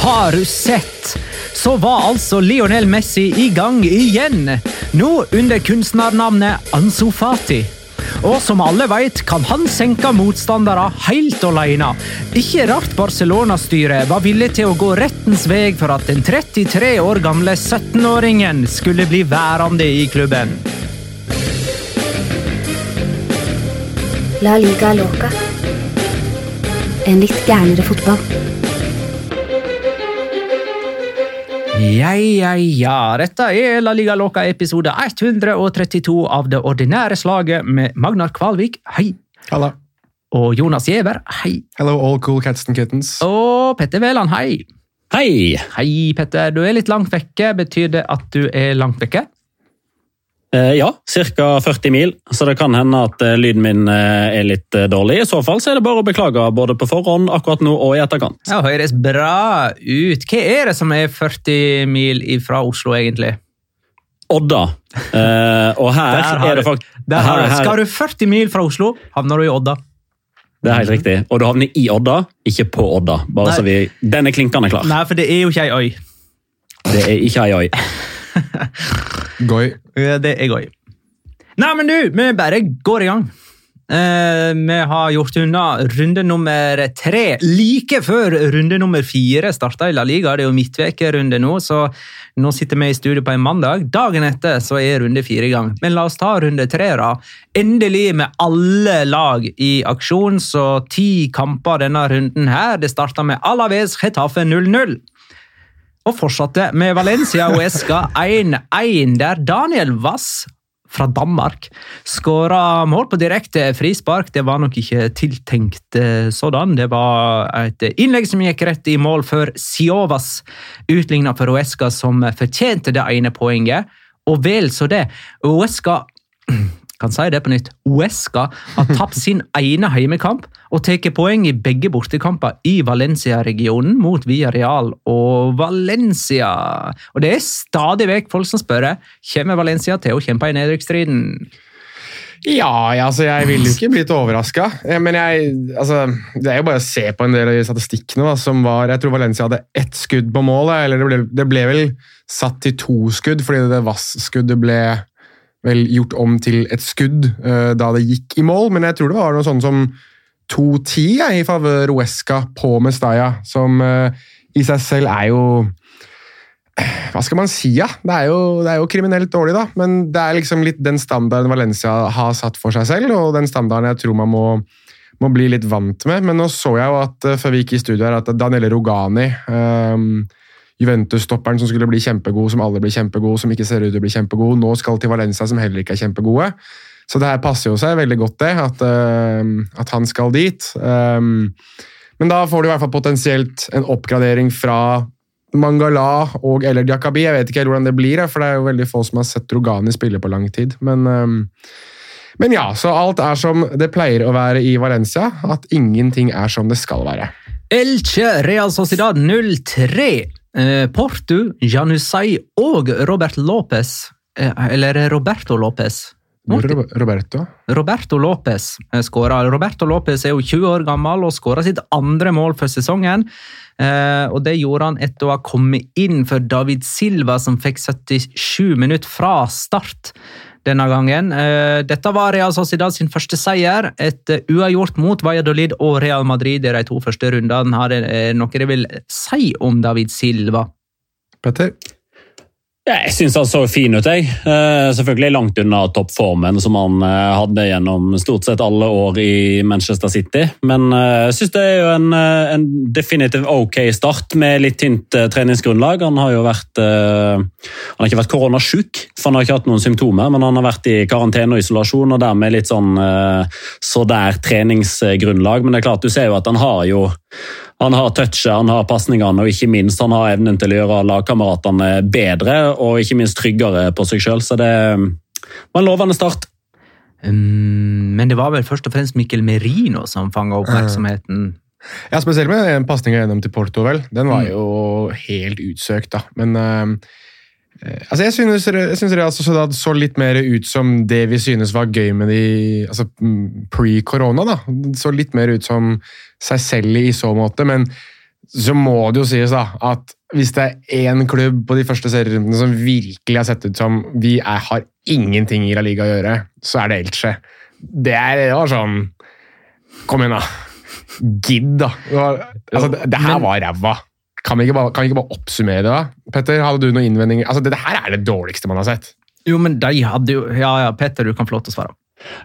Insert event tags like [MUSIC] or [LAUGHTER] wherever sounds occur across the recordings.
Har du sett? Så var altså Lionel Messi i gang igjen. Nå under kunstnernavnet Ansu Fati. Og som alle vet, kan han senke motstandere helt alene. Ikke rart Barcelona-styret var villig til å gå rettens vei for at den 33 år gamle 17-åringen skulle bli værende i klubben. La liga loca. En litt gærnere fotball. Ja, ja, ja. Dette er La Liga Loca episode 132 av det ordinære slaget med Magnar Kvalvik, hei. Halla. Og Jonas Giæver, hei. Hello, all cool cats and kittens. Og Petter Wæland, hei. Hei! Hei, Petter. Du er litt langt vekke. Betyr det at du er langt vekke? Eh, ja, ca. 40 mil, så det kan hende at eh, lyden min eh, er litt dårlig. I så fall så er det bare å beklage både på forhånd, akkurat nå og i etterkant. Ja, høres bra ut. Hva er det som er 40 mil fra Oslo, egentlig? Odda. Eh, og her [LAUGHS] er det faktisk her, her, Skal du 40 mil fra Oslo, havner du i Odda. Det er helt riktig. Og du havner i Odda, ikke på Odda. Bare Nei. så vi, Den er klinkende klar. Nei, for det er jo ikke ei øy. Det er ikke ei øy. [LAUGHS] Goi. Det er gøy. Nei, men du, vi bare går i gang. Eh, vi har gjort unna runde nummer tre like før runde nummer fire starta i La Liga. Det er jo midtvekerunde nå, så nå sitter vi i studio på en mandag. Dagen etter så er runde fire i gang. Men la oss ta runde tre, da. Endelig med alle lag i aksjon, så ti kamper denne runden her. Det starta med Alaves Getafe 0-0. Og fortsatte med Valencia og Esca 1-1, der Daniel Wass fra Danmark skåra mål på direkte frispark. Det var nok ikke tiltenkt eh, sådan. Det var et innlegg som gikk rett i mål før Siovas utligna for Uesca, som fortjente det ene poenget. Og vel så det. Uesca kan si det på nytt. Uesca har tapt sin ene heimekamp og tar poeng i begge bortekamper i Valencia-regionen mot Villarreal og Valencia. Og det er stadig vekk folk som spør kommer Valencia til å kjempe i nedrykksstriden. Ja, altså jeg ville jo ikke blitt overraska. Men jeg, altså, det er jo bare å se på en del av de statistikkene. Da, som var, Jeg tror Valencia hadde ett skudd på mål. Eller det ble, det ble vel satt til to skudd, fordi det Vass-skuddet ble vel gjort om til et skudd uh, da det gikk i mål. Men jeg tror det var noe sånn som 2-10 jeg, i favør Uesca på Mestalla, som uh, i seg selv er jo hva skal man si, ja? Det er, jo, det er jo kriminelt dårlig, da. Men det er liksom litt den standarden Valencia har satt for seg selv, og den standarden jeg tror man må, må bli litt vant med. Men nå så jeg jo at, eh, før vi gikk i studio her, at Daniele Rogani, um, Juventus-stopperen som skulle bli kjempegod, som alle blir kjempegod, som ikke ser ut til å bli kjempegod, nå skal til Valencia, som heller ikke er kjempegode. Så det her passer jo seg veldig godt, det, at, uh, at han skal dit. Um, men da får du i hvert fall potensielt en oppgradering fra Mangala og eller Diakabi. Jeg vet ikke hvordan det blir, for det er jo veldig få som har sett Rogani spille på lang tid. Men, um, men ja, så alt er som det pleier å være i Valencia. At ingenting er som det skal være. Elche Real Sociedad 0-3. Eh, Porto, Janusai og Robert Lopez, eh, eller Roberto Lopez. Er Roberto? Roberto Lopez skåra. Roberto Lopez er jo 20 år gammel og skåra sitt andre mål for sesongen. Eh, og Det gjorde han etter å ha kommet inn for David Silva, som fikk 77 minutter fra start denne gangen. Eh, dette var Real Sociedad sin første seier. Et eh, uavgjort mot Valladolid og Real Madrid i de to første rundene. Har det eh, noe de vil si om David Silva? Petter? Jeg syns han så fin ut. jeg. Eh, selvfølgelig langt unna toppformen som han eh, hadde gjennom stort sett alle år i Manchester City. Men eh, jeg syns det er jo en, en definitivt ok start med litt tynt treningsgrunnlag. Han har jo vært Han har ikke vært koronasjuk, for han har ikke hatt noen symptomer. Men han har vært i karantene og isolasjon, og dermed litt sånn så der treningsgrunnlag. Men det er klart, du ser jo at han har jo han har touchet, han har pasningene og ikke minst han har evnen til å gjøre lagkameratene bedre og ikke minst tryggere på seg sjøl. Så det var en lovende start. Um, men det var vel først og fremst Mikkel Merino som fanga oppmerksomheten. Ja, Spesielt med en pasning gjennom til Porto, vel. Den var Mm. jo helt utsøkt, da. Men eh, Eh, Altså jeg synes, jeg synes Real Sociedad så litt mer ut som det vi synes var gøy med de altså mm, pre-korona. da. Det Så litt mer ut som seg selv i så måte, men så må det jo sies da, at hvis det er én klubb på de første serierundene som virkelig har sett ut som vi er, har ingenting i La Liga å gjøre, så er det Elche. Det, er, det var sånn Kom igjen, da. Gidd, da. Det, var, altså, det, det her var ræva. Kan vi, ikke bare, kan vi ikke bare oppsummere det? da? Petter, hadde du noen innvendinger? Altså, det, det her er det dårligste man har sett. Jo, men de hadde jo Ja, ja, Petter, du kan få lov til å svare.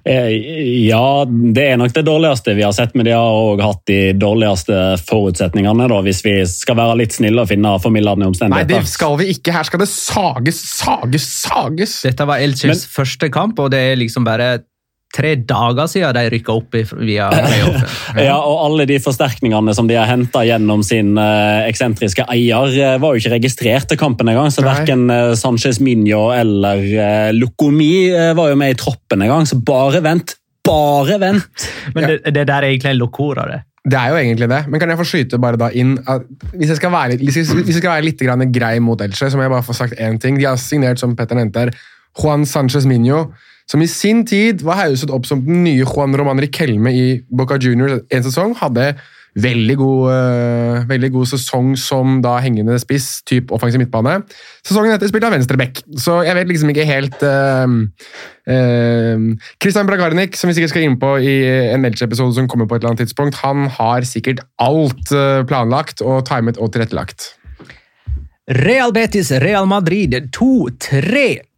Eh, Ja, det er nok det dårligste vi har sett, men de har òg hatt de dårligste forutsetningene, da, hvis vi skal være litt snille og finne formildende Nei, det skal vi ikke. Her skal det sages, sages, sages! Dette var Elches første kamp, og det er liksom bare tre dager siden de rykka opp i, via [LAUGHS] playoffen. Ja, og alle de forsterkningene som de har henta gjennom sin eh, eksentriske eier, eh, var jo ikke registrert til kampen engang. Så verken uh, Sanchez Minho eller uh, Lokomi eh, var jo med i troppen engang, så bare vent. Bare vent! Men det, det der er egentlig en lokora, det. Det er jo egentlig det, men kan jeg få skyte bare da inn at Hvis jeg skal være, hvis jeg, hvis jeg skal være litt grann grei mot Elche, så må jeg bare få sagt én ting. De har signert, som Petter nevnte her, Juan Sanchez Minho, som i sin tid var hauset opp som den nye Juan Roman Riquelme i Boca Juniors en sesong. Hadde veldig god, uh, veldig god sesong som da hengende spiss, typ offensiv midtbane. Sesongen etter spilte han venstreback, så jeg vet liksom ikke helt uh, Christian Bragarnik, som vi sikkert skal inn på i en Elche-episode som kommer på et eller annet tidspunkt, han har sikkert alt planlagt og timet og tilrettelagt. Real Betis, Real Madrid 2-3.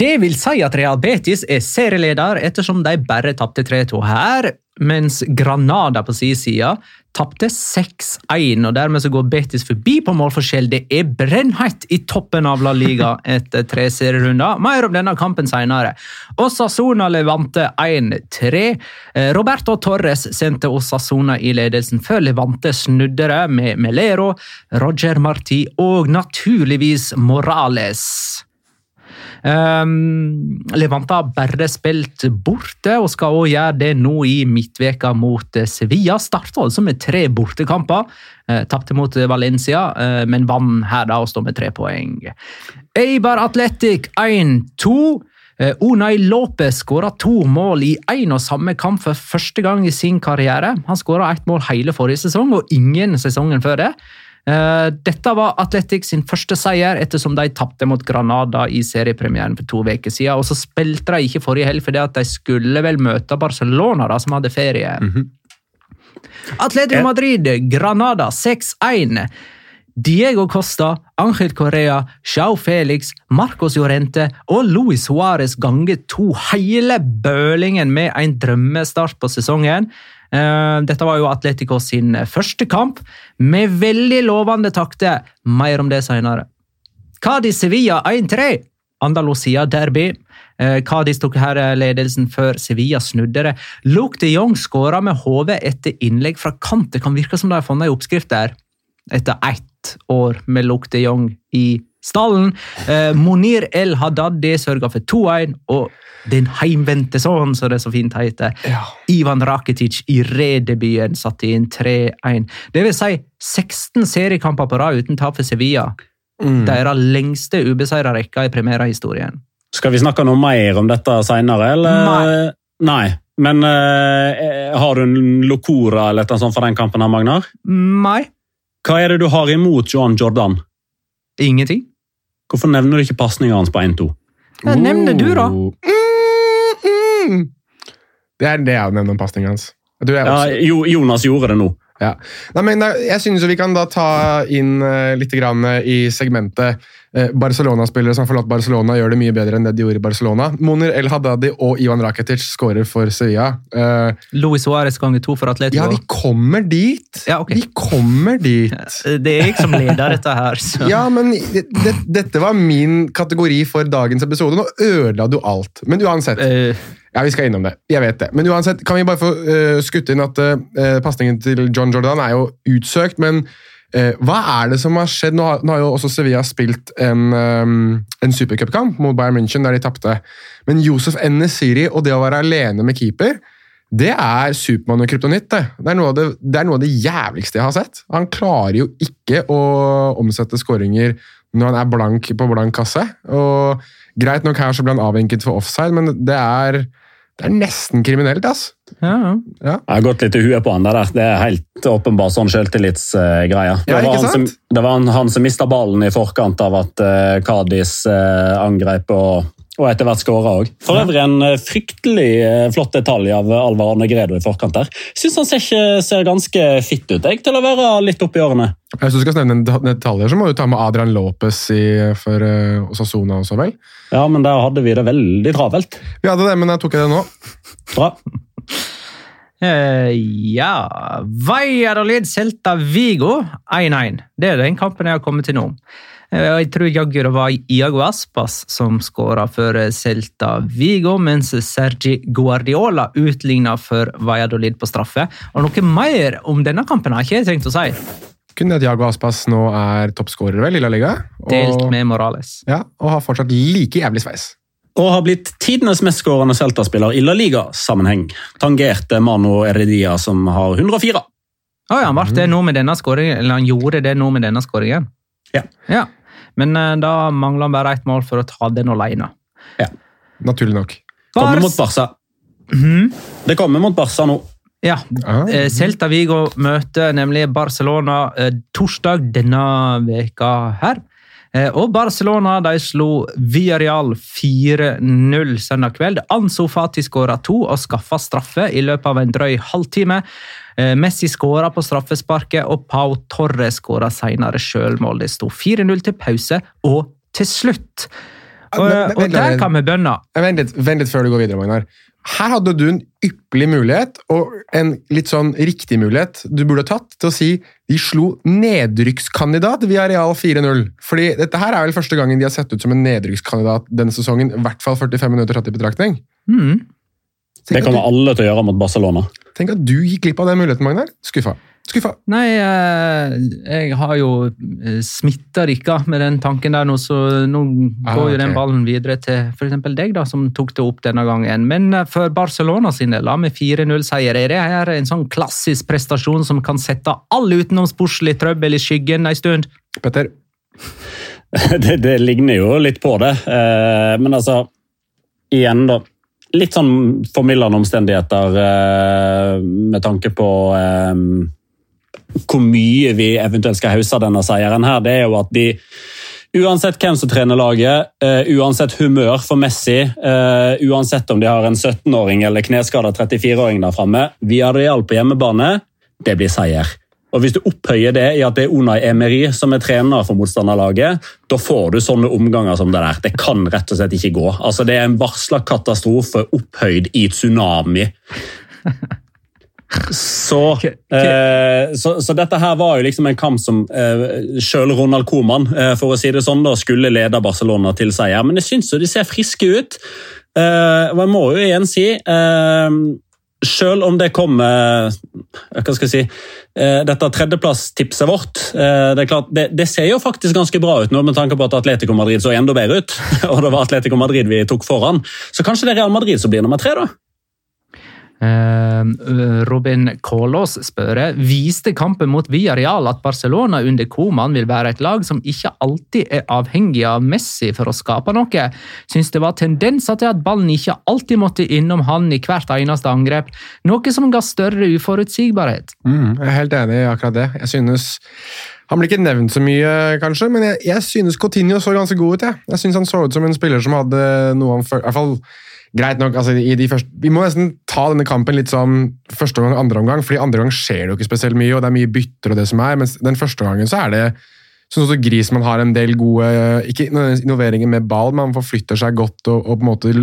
Det vil si at Real Betis er serieleder ettersom de bare tapte 3-2 her, mens Granada på sin side tapte 6-1. og Dermed så går Betis forbi på målforskjell. Det er brennhett i toppen av La Liga etter tre serierunder. Mer om denne kampen senere. Osasona Levante 1-3. Eh, Roberto Torres sendte Osasona i ledelsen før Levante snudde det med Melero, Roger Marti og naturligvis Morales. Um, Levante har bare spilt borte og skal også gjøre det nå i midtveka mot eh, Sevilla. Starta altså med tre bortekamper. Uh, Tapte mot Valencia, uh, men vant her da og står med tre poeng. Eibar Athletic 1-2. Eh, Unai Lopez skåra to mål i én og samme kamp for første gang i sin karriere. Han skåra ett mål hele forrige sesong og ingen sesongen før det. Eh, Dette var Atletic sin første seier ettersom de tapte mot Granada i seriepremieren for to uker siden. Og så spilte de ikke forrige helg fordi at de skulle vel møte Barcelona, da, som hadde ferie. Atletico Madrid, Granada 6-1. Diego Costa, Ángel Correa, Chau Felix, Marcos Llorente og Luis Suárez ganger to hele bølingen med en drømmestart på sesongen. Eh, Dette var jo Atletico sin første kamp, med veldig lovende takter. Mer om det senere. Cadi-Sevilla 1-3. Andalusia derby. Eh, Cádiz tok her ledelsen før Sevilla snudde det. Luke de Jong skåra med hodet etter innlegg fra kant. Det kan virke som de har funnet en oppskrift der. Etter ett år med Luke de Jong i stallen. Eh, Monir El Haddadi sørga for 2-1, og den heimvendte sønnen, som det så fint heter, Ivan Rakitic i redebyen, satte inn 3-1. Det vil si 16 seriekamper på rad uten tap for Sevilla. Deres lengste ubeseira rekke i premierehistorien. Skal vi snakke noe mer om dette senere, eller? Nei. Nei. Men eh, har du en locora eller noe sånt for den kampen, her, Magnar? Nei, Hva er det du har imot Johan Jordan? ingenting. Hvorfor nevner du ikke pasninga hans på 1-2? Hva nevn det du, da. Mm, mm. Det er det jeg nevner om pasninga hans. Du Ja, Jo, Jonas gjorde det nå. ja. Nei, men jeg synes jo vi kan da ta inn uh, litt grann eh, i segmentet eh, Barcelona-spillere som har forlatt Barcelona, gjør det mye bedre enn det de gjorde i Barcelona. Monir El Haddadi og Ivan Rakitic skårer for Sevilla. Uh, Luis Suárez ganger to for Atletico. ja, vi kommer dit! Ja, ok. Vi kommer dit! [LAUGHS] Det er jeg som leder dette her. Så. Ja, men det, det, dette var min kategori for dagens episode. Nå ødela du alt. Men uansett. Uh, Ja, vi skal innom det. Jeg vet det. Men uansett, kan vi bare få uh, skutt inn at uh, pasningen til John Jordan er jo utsøkt, men eh, hva er det som har skjedd? Nå har, nå har jo også Sevilla spilt en, um, en supercupkamp mot Bayern München, der de tapte. Men Josef Nesiri og det å være alene med keeper, det er Supermann og kryptonitt. Det. Det, er det, det er noe av det jævligste jeg har sett. Han klarer jo ikke å omsette skåringer når han er blank på blank kasse. Og Greit nok her så ble han avvinket for offside, men det er, det er nesten kriminelt. ass. Ja, ja. Ja. Jeg har gått litt i huet på han der. Det er helt åpenbart sånn selvtillitsgreie. Det, Ja, var han som- sant? det var han, han som mista ballen i forkant av at uh, Kadis uh, angrep og, og etter hvert skåra òg. For øvrig en eh, fryktelig eh, flott detalj av Alvar Arne Gredo i forkant der. Syns han ser, ikke, ser ganske fitt ut jeg, til å være litt oppi årene. Hvis du skal nevne en detalj, så må du ta med Adrian Lopez i, for uh, Sasona også, vel? Ja, men der hadde vi det veldig travelt. Vi hadde det, men jeg tok jeg det nå. Bra. Uh, ja Valladolid Celta Vigo 1-1. Det er den kampen jeg har kommet til nå. Eh, Jeg tror jaggu det var Iago Aspas som skåra for eh, Celta Vigo, mens Sergi Guardiola utligna for Valladolid på straffe. Og Noe mer om denne kampen har ikke jeg tenkt å si. Kun at Jago Aspas nå er toppskårer vel, i La Liga. Og, Delt med Morales. Ja, og har fortsatt like jævlig sveis. Og har blitt tidenes mestskårende Celta-spiller i La Liga-sammenheng. Tangerte Mano Eredia, som har 104. Å ja, han ble det nå med denne skåringen, eller han gjorde det nå med denne skåringen? Ja. ja. Men eh, da mangler han bare ett mål for å ta den alene. Ja, Naturlig nok. Kommer mot Barca. Mhm. Det kommer mot Barca nå. Ja, Ah. eh, Celta Vigo møter nemlig Barcelona eh, torsdag denne veka her. Eh, Og Barcelona de slo Villarreal 4-0 søndag kveld. Anso Fati skåra to og skaffa straffe i løpet av en drøy halvtime. Eh, Messi skåra på straffesparket, og Pau Torre skåra senere sjølmål. Det sto 4-0 til pause og til slutt. Og, Men- men- og der kan vi bønne. Vent litt, vent litt før du går videre, Magnar. Her hadde du en ypperlig mulighet, og en litt sånn riktig mulighet du burde tatt, til å si de slo nedrykkskandidat via Real 4-0. Fordi dette her er vel første gangen de har sett ut som en nedrykkskandidat denne sesongen, i hvert fall 45 minutter tatt i betraktning. Mm. Det kommer alle til å gjøre mot Barcelona. Tenk at du gikk glipp av den muligheten, Magnar. Skuffa. Skuffa. Nei, eh, jeg har jo smitta dere med den tanken der nå, så nå Ah, går jo okay. den ballen videre til f.eks. deg, da, som tok det opp denne gangen. Men eh, for Barcelona sin del, med 4-0-seier, er det her en sånn klassisk prestasjon som kan sette all utenomsportslig trøbbel i skyggen en stund? Petter. [LAUGHS] Det, det ligner jo litt på det. Eh, Men altså, igjen, da. Litt sånn formildende omstendigheter eh, med tanke på eh, hvor mye vi eventuelt skal hause av denne seieren her. Det er jo at de Uansett hvem som trener laget, eh, uansett humør for Messi, uansett om de har en 17-åring eller kneskada 34-åring der framme, Villarreal på hjemmebane, det blir seier. Og Hvis du opphøyer det i at det er Unai Emery som er trener for motstanderlaget, da får du sånne omganger som det der. Det kan rett og slett ikke gå. Altså Det er en varsla katastrofe opphøyd i tsunami. Så, eh, så, så dette her var jo liksom en kamp som eh, selv Ronald Koeman eh, for å si det sånn da, skulle lede Barcelona til seier. Men jeg syns jo de ser friske ut. Eh, og jeg må jo igjen si eh, selv om det kommer Hva skal jeg si eh, Dette tredjeplasstipset vårt eh, det, er klart, det, det ser jo faktisk ganske bra ut nå med tanke på at Atletico Madrid så enda bedre ut. [LAUGHS] og det var Atletico Madrid vi tok foran. Så kanskje det er Real Madrid som blir nummer tre, da? Eh, Robin Kålås spør viste kampen mot Villarreal at Barcelona under Koman vil være et lag som ikke alltid er avhengig av Messi for å skape noe. Syns det var tendenser til at ballen ikke alltid måtte innom han i hvert eneste angrep, noe som ga større uforutsigbarhet. Mm, jeg er helt enig i akkurat det. Jeg synes Han blir ikke nevnt så mye, kanskje, men jeg, jeg synes Coutinho så ganske god ut. Jeg, jeg synes han så ut som en spiller som hadde noe han føl- i hvert fall Greit nok, altså i de første, Vi må nesten ta denne kampen litt sånn første omgang, andre omgang, fordi andre gang skjer det jo ikke spesielt mye, og det er mye bytter og det som er, mens den første gangen så er det Sånn som Grismann har en del gode ikke innoveringer med ball, men han forflytter seg godt og, og på en måte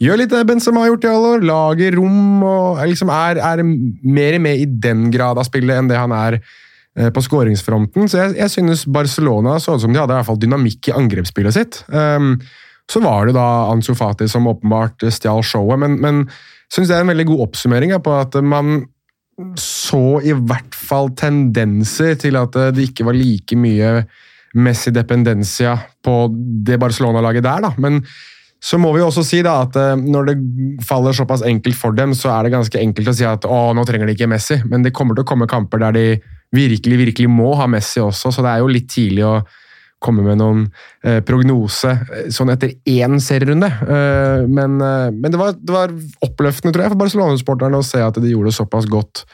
gjør litt det Benzema har gjort i alle år. Lager rom og liksom er, er mer med i den grad av spillet enn det han er eh, på skåringsfronten. Så jeg, jeg synes Barcelona så ut som de hadde i hvert fall dynamikk i angrepsspillet sitt. Um, så var det da Ansu Fati som åpenbart stjal showet, men, men synes det er en veldig god oppsummering på at man så i hvert fall tendenser til at det ikke var like mye Messi dependencia på det Barcelona-laget der, da. Men så må vi også si da at eh, når det faller såpass enkelt for dem, så er det ganske enkelt å si at å, nå trenger de ikke Messi, men det kommer til å komme kamper der de virkelig, virkelig må ha Messi også, så det er jo litt tidlig å komme med noen eh, prognose eh, sånn etter én serierunde. Eh, men eh, men det, var, det var oppløftende tror jeg, for Barcelona-sporterne å se at de gjorde det såpass godt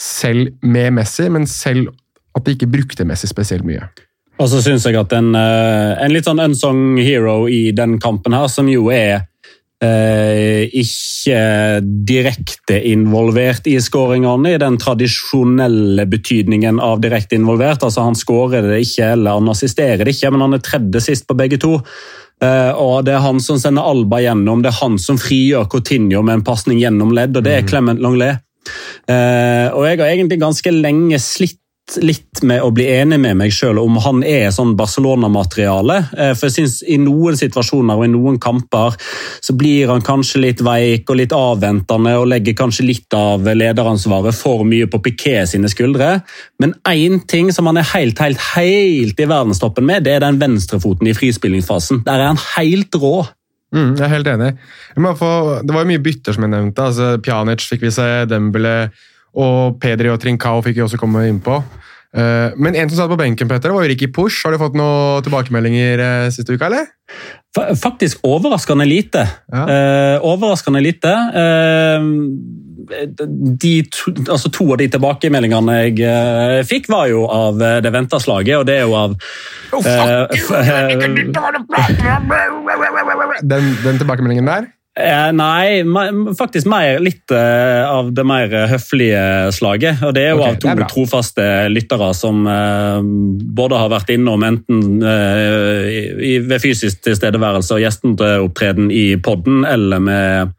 selv med Messi, men selv at de ikke brukte Messi spesielt mye. Og så syns jeg at en, eh, en litt sånn unsung hero i den kampen her, som jo er ikke direkte involvert i skåringene, i den tradisjonelle betydningen av direkte involvert. Altså Han skårer det ikke, eller han assisterer det ikke, men han er tredje sist på begge to. Eh, og Det er han som sender Alba gjennom, det er han som frigjør Coutinho med en pasning gjennom ledd, og det er Clement Longlet. Eh, og jeg har egentlig ganske lenge slitt litt med å bli enig med meg sjøl om han er sånn Barcelona-materiale. Eh, for jeg synes I noen situasjoner og i noen kamper så blir han kanskje litt veik og litt avventende og legger kanskje litt av lederansvaret for mye på Piquet sine skuldre. Men én ting som han er helt, helt, helt i verdenstoppen med, det er den venstrefoten i frispillingsfasen. Der er han helt rå. Mm, jeg er helt enig. Få, det var mye bytter som jeg nevnte. altså Pjanic fikk vi se, Dembele og Pedri og Trincao fikk vi også komme innpå. Uh, men en som satt på benken, Petter, var jo Ricky Push. Har du fått noen tilbakemeldinger uh, siste uka, eller? Faktisk overraskende lite. Ja. Eh, overraskende lite. Eh, de to, altså to av de tilbakemeldingene jeg eh, fikk, var jo av eh, det venta slaget, og det er jo av eh, eh, Den, den tilbakemeldingen der? Eh, nei, faktisk mer, litt eh, av det mer eh, høflige slaget. Og det er jo okay, av to trofaste lyttere som eh, både har vært innom enten eh, i, ved fysisk tilstedeværelse og gjesteopptreden i podden, eller med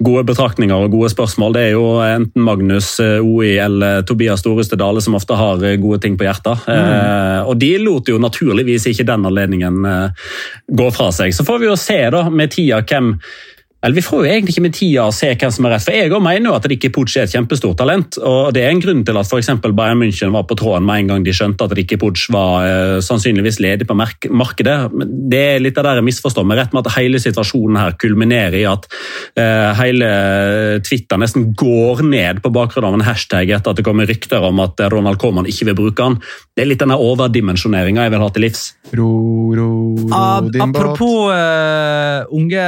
gode betraktninger og gode spørsmål. Det er jo enten Magnus eh, OI eller Tobias Storeste Dale som ofte har gode ting på hjertet. Eh, og de lot jo naturligvis ikke den anledningen eh, gå fra seg. Så får vi jo se da med tida hvem eller Vi får jo egentlig ikke med tida se hvem som er rett. for Jeg mener jo at Ricky Pucci er et kjempestort talent. og Det er en grunn til at for eksempel Bayern München var på tråden med en gang de skjønte at Ricky Pucci var eh, sannsynligvis ledig på markedet. Det er litt av det jeg misforstår meg rett med at hele situasjonen her kulminerer i at eh, hele Twitter nesten går ned på bakgrunn av en hashtag etter at det kommer rykter om at Ronald Koeman ikke vil bruke han. Det er litt denne overdimensjoneringa jeg vil ha til livs. Ro, ro, ro din båt. Apropos uh, unge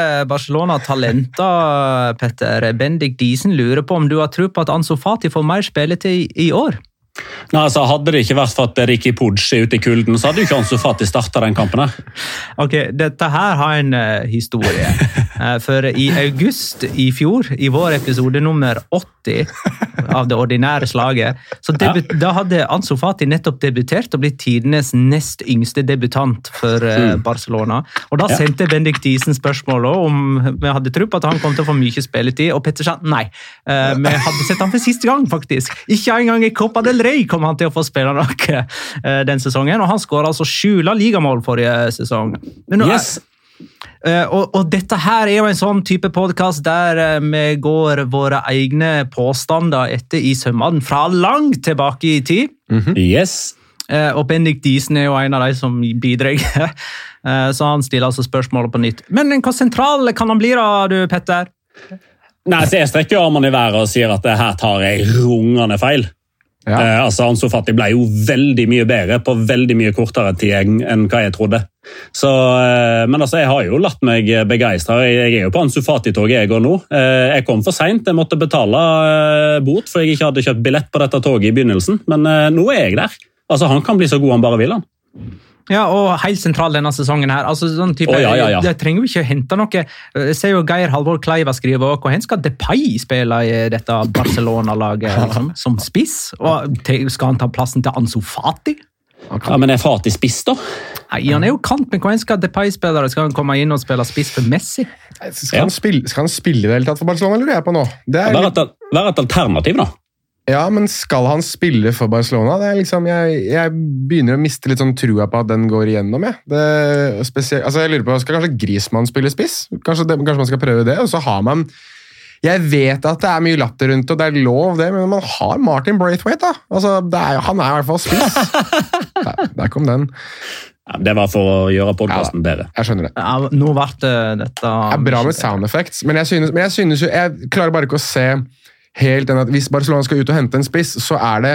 Barcelona-talenter, Petter. Bendik Diesen lurer på om du har tro på at Ansofati får mer spilletid i år? Nei, altså Hadde det ikke vært for at Ricky Pudge er ute i kulden, så hadde jo ikke Ansu Fati starta den kampen. her. Ok, Dette her har en uh, historie. Uh, [LAUGHS] for i august i fjor, i vår episode nummer 80 av det ordinære slaget, så debut, da hadde Ansu Fati nettopp debutert og blitt tidenes nest yngste debutant for uh, Barcelona. Og Da Ja. sendte Bendik Diesen spørsmål om vi hadde tro på at han kom til å få mye spilletid, og Petter sa nei. Vi hadde sett han for siste gang, faktisk. Ikke engang i Copa del Rey kom han til å få spille noe eh, den sesongen, og han skåra altså sju La ligamål forrige sesong. Men nå Yes. Uh, og, og dette her er jo en sånn type podkast der uh, vi går våre egne påstander etter i sømmene fra langt tilbake i tid. yes. Uh, og Bendik Diesen er jo en av de som bidrar. [LAUGHS] Eh, så han stiller altså spørsmålet på nytt. Men hvor sentral kan han bli, da, du Petter? Nei, så Jeg strekker armene i været og sier at det her tar jeg rungende feil. Ja. Eh, altså Ansu Fati ble jo veldig mye bedre på veldig mye kortere tid enn hva jeg trodde. Så, eh, men altså, jeg har jo latt meg begeistre. Jeg, jeg er jo på Ansu Fati-toget jeg går nå. Eh, jeg kom for seint. Jeg måtte betale eh, bot for jeg ikke hadde kjøpt billett på dette toget i begynnelsen. Men eh, nå er jeg der. Altså, Han kan bli så god han bare vil. han. Ja, og helt sentral denne sesongen her. Altså, sånn type, oh, ja, ja, ja. Jeg trenger jo ikke å hente noe. Jeg ser jo Geir Halvor Kleiva skrive og hvor skal Depay spille i dette Barcelona-laget liksom, [LAUGHS] som spiss? Og skal han ta plassen til Ansu Fati? Ja, Men er Fati spiss, da? Nei, han er jo kant, men hvor skal Depay-spillere skal han komme inn og spille spiss for Messi? Skal, han spille, skal han spille i det hele tatt for Barcelona, lurer jeg på nå? Det er Vær litt, et, er et alternativ, da. Ja, men skal han spille for Barcelona? Det er liksom, jeg, jeg begynner å miste litt sånn trua på at den går igjennom. Jeg. Det, spesielt, altså jeg lurer på, Skal kanskje Grismann spille spiss? Kanskje, det, kanskje man skal prøve det? Og så har man Jeg vet at det er mye latter rundt, og det er lov, det, men man har Martin Braithwaite. da. Altså, det er, Han er i hvert fall spiss. [LAUGHS] der, der kom den. Ja, det var for å gjøre podkasten bedre. Jeg skjønner det. Ja, nå ble dette Det er bra med sound effects, men jeg synes, men jeg synes jo Jeg klarer bare ikke å se helt enn at hvis Barcelona skal ut og hente en spiss, så er det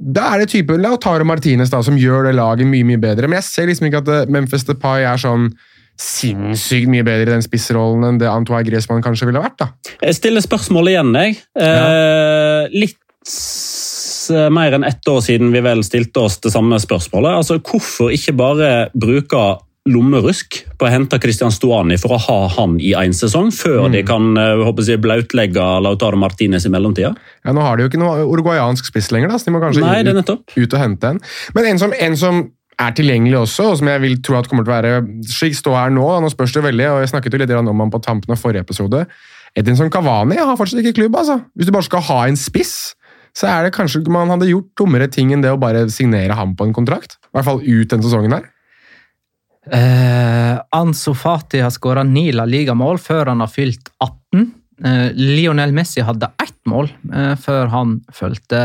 da er det type Lautaro Martinez da, som gjør det laget mye mye bedre. Men jeg ser liksom ikke at eh, Memphis Depay er sånn sinnssykt mye bedre i den spissrollen enn det Antoine Griezmann kanskje ville vært. da. Jeg stiller spørsmålet igjen, jeg. Eh, litt mer enn ett år siden vi vel stilte oss det samme spørsmålet. Altså, Hvorfor ikke bare bruke lommerusk på å hente Christian Stuani for å ha han i én sesong, før de kan eh, håper jeg, blautlegge Lautaro Martinez i mellomtida? Ja, Nå har de jo ikke noe uruguayansk spiss lenger, da, så de må kanskje Nei, det ut, ut og hente en. Men en som, en som er tilgjengelig også, og som jeg vil tro at kommer til å være slik stå her nå, nå spørs det veldig, og jeg snakket jo litt om han på tampen av forrige episode, Edinson Cavani har fortsatt ikke klubb, altså. Hvis du bare skal ha en spiss, så er det kanskje man hadde gjort dummere ting enn det å bare signere ham på en kontrakt. I hvert fall ut den sesongen her. Eh, Ansu Fati har skåra ni La Liga-mål før han har fylt 18. Eh, Lionel Messi hadde ett mål eh, før han fulgte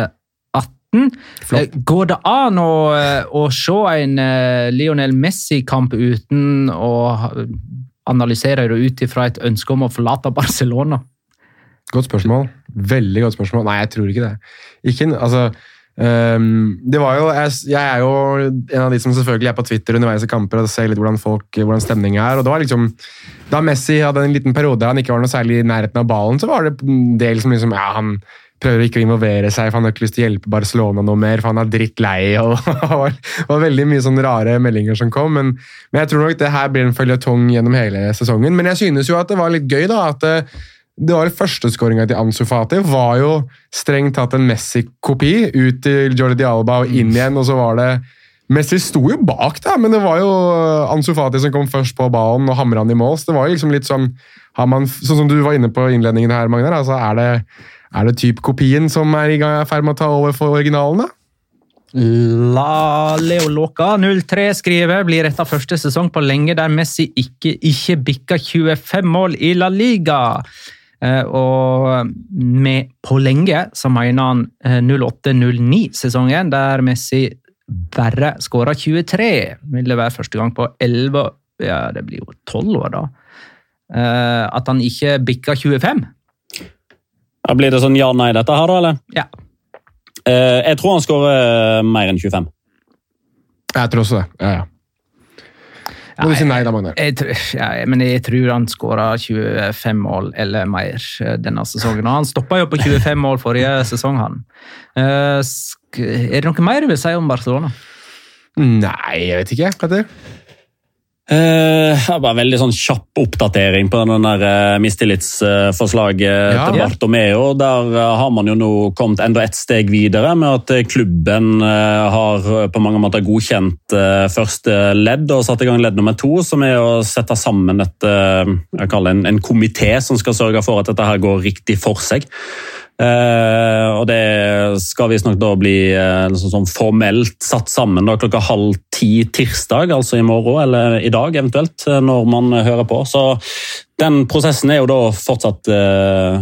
18. Flott. Eh, går det an å, eh, å se en eh, Lionel Messi-kamp uten å analysere det ut ifra et ønske om å forlate Barcelona? Godt spørsmål. Veldig godt spørsmål. Nei, jeg tror ikke det. Ikke, altså, øhm, det var jo, jeg, jeg er jo en av de som selvfølgelig er på Twitter underveis i kamper og ser litt hvordan folk, hvordan stemningen er. og det var liksom, Da Messi hadde en liten periode der han ikke var noe særlig i nærheten av ballen, så var det en del som liksom, ja, han prøver ikke å involvere seg, for han har ikke lyst til å hjelpe Barcelona noe mer, for han er drittlei. [LAUGHS] og det var veldig mye sånne rare meldinger som kom, men, men jeg tror nok det her blir en føljetong gjennom hele sesongen. Men jeg synes jo at det var litt gøy da, at det, var Førsteskåringa til Ansu Fati var jo strengt tatt en Messi-kopi. Ut til Jordi Alba og inn igjen, og så var det Messi sto jo bak, da, men det var jo Ansu Fati som kom først på ballen og hamra han i mål. Så det var jo liksom litt sånn har man, Sånn som du var inne på innledningen her, Magnar. altså Er det, er det typ kopien som i gang er i ferd med å ta over for originalen, da? La Leo Låka 03 skriver blir dette første sesong på lenge der Messi ikke, ikke bikka 25 mål i La Liga. Eh, og med på lenge så mener han eh, 08-09-sesongen, der Messi bare skåra 23. Vil det være første gang på 11 Ja, det blir jo 12 år, da. Eh, at han ikke bikka 25. Da blir det sånn ja-nei, dette her, da? eller? Ja. Eh, jeg tror han skårer mer enn 25. Jeg tror også det. Ja, ja. Må du si nei da, Magnar? Ja, men jeg tror han skåra 25 mål eller mer eh, denne sesongen. Og han stoppa jo på 25 mål forrige sesong, han. Eh, Er det noe mer du vil si om Barcelona? Nei, jeg vet ikke. Petter. Eh, ja, bare veldig sånn kjapp oppdatering på den der eh, mistillitsforslaget Ja. til Bartomeo. Der eh, har man jo nå kommet enda et steg videre med at eh, klubben eh, har eh, på mange måter godkjent eh, første ledd og satt i gang ledd nummer to, som er å sette sammen et, eh, en, en komité som skal sørge for at dette her går riktig for seg. Eh, og det skal visstnok da bli sånn formelt satt sammen da klokka halv ti tirsdag, altså i morgen eller i dag eventuelt, eh, når man hører på. Så den prosessen er jo da fortsatt,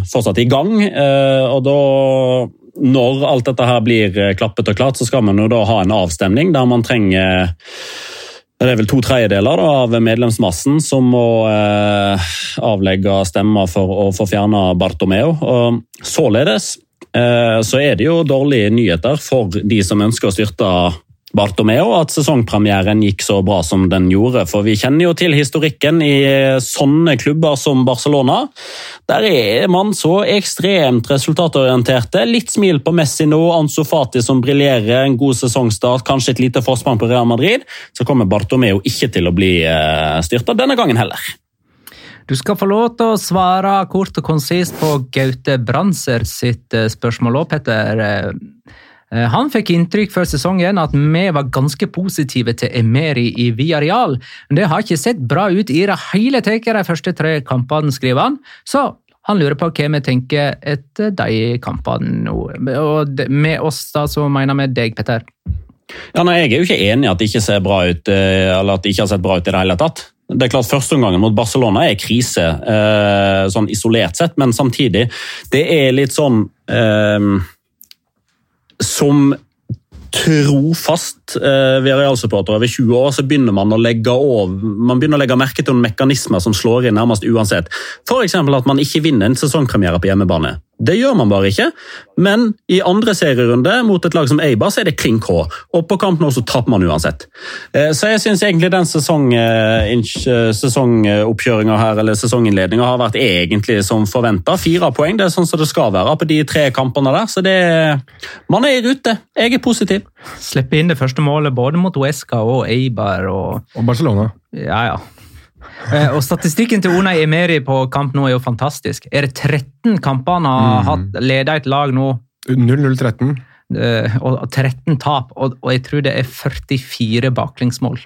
fortsatt i gang. og da når alt dette her blir klappet og klart, så skal man jo da ha en avstemning der man trenger det er vel to tredjedeler da, av medlemsmassen som må eh, avlegge stemmer for å få fjerna Bartomeo. Og således eh, så er det jo dårlige nyheter for de som ønsker å styrte Bartomeo, at sesongpremieren gikk så bra som den gjorde. For vi kjenner jo til historikken i sånne klubber som Barcelona. Der er man så ekstremt resultatorienterte. Litt smil på Messi nå, Ansu Fati som briljerer, en god sesongstart, kanskje et lite forsprang på Real Madrid. Så kommer Bartomeo ikke til å bli eh, styrta denne gangen heller. Du skal få lov til å svare kort og konsist på Gaute Branser sitt eh, spørsmål òg, Petter. Eh, Han fikk inntrykk før sesongen at vi var ganske positive til Emeri i Villarreal. Men det har ikke sett bra ut i det hele tatt de første tre kampene, skriver han. Så han lurer på hva vi tenker etter de kampene nå. Og med oss da, så mener vi deg, Petter. Ja, nei, Jeg er jo ikke enig i at det ikke ser bra ut, eh, eller at det ikke har sett bra ut i det hele tatt. Det er klart Førsteomgangen mot Barcelona er krise, eh, sånn isolert sett, men samtidig Det er litt sånn eh, Som trofast eh, Villarreal-supporter over 20 år, så begynner man å legge over, man begynner å legge merke til noen mekanismer som slår inn nærmest uansett. F.eks. at man ikke vinner en sesongpremiere på hjemmebane. Det gjør man bare ikke. Men i andre serierunde mot et lag som Eibar, så er det klin K. Og på kamp nå så taper man uansett. Eh, så jeg syns egentlig den sesong, sesongoppkjøringa her, eller sesonginnledninga har vært egentlig som forventa. Fire poeng, det er sånn som det skal være på de tre kampene der. Så det Man er i rute. Jeg er positiv. Slippe inn det første målet både mot Uesca og Eibar. Og, og Barcelona. Ja, ja. Eh, og Statistikken til Unai Emeri på kamp nå er jo fantastisk. Er det 13 kamper han har mm. hatt leda et lag nå? 0-0-13. Eh, og 13 tap, og, og, jeg tror det er 44 baklengsmål.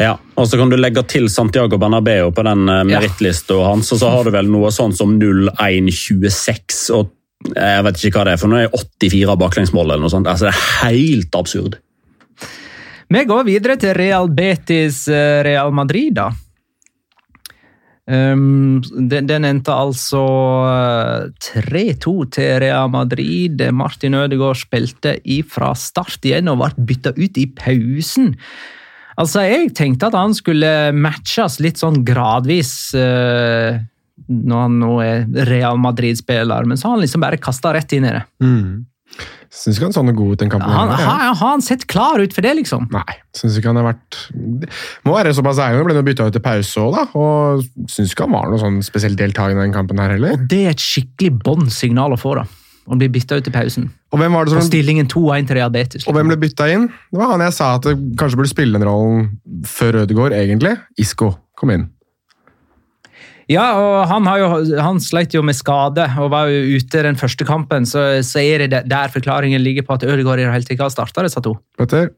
Ja, og så kan du legge til Santiago Bernabeu på den eh, merittlista hans, og så har du vel noe sånn som 0-1-26 og jeg vet ikke hva det er, for nå er 84 baklengsmål eller noe sånt. Altså, det er helt absurd. Vi går videre til Real Betis Real Madrid, da. Um, den, den, endte altså 3-2 eh, til Real Madrid. Martin Ødegaard spilte fra start igjen og ble bytta ut i pausen. Altså, Jeg tenkte at han skulle matches litt sånn gradvis uh, når han nå er Real Madrid-spiller, men så har han liksom bare kasta rett inn i det. Mm. Syns ikke han så noe god ut den kampen. Han, har, han sett klar ut for det, liksom? Nei, syns ikke han har vært Må være såpass ærlig, ble bytta ut til pause òg, da. Og syns ikke han var noe sånn spesielt deltakende i den kampen her heller. Og det er et skikkelig bånn signal å få, da. Å bli bytta ut i pausen. Og hvem var det som... Og stillingen 2-1 til Real Og hvem ble bytta inn? Det var han jeg sa at det kanskje burde spille den rollen før Ødegaard, egentlig. Isko kom inn. Ja, og han, jo, han, sleit jo med skade og var jo ute den første kampen. Så, så er det der forklaringen ligger på at Ødegaard i det hele tatt har starta disse to. Petter?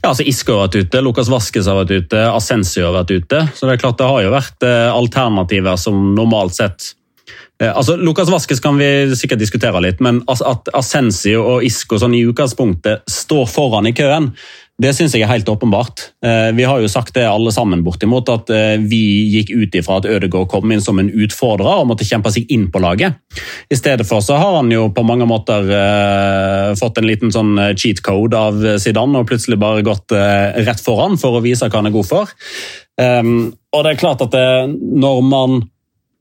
Ja, altså Isco har vært ute, Lukas Vaskes har vært ute, Ascencio har vært ute. Så det er klart det har jo vært eh, alternativer som normalt sett eh, Altså, Lukas Vaskes kan vi sikkert diskutere litt, men at Ascencio og Isco sånn i utgangspunktet står foran i køen, det syns jeg er helt åpenbart. Eh, vi har jo sagt det alle sammen bortimot, at eh, vi gikk ut ifra at Ødegaard kom inn som en utfordrer og måtte kjempe seg inn på laget. I stedet for så har han jo på mange måter uh, fått en liten sånn cheat code av Zidane og plutselig bare gått rett foran for å vise hva han er god for. Um, og det er klart at når man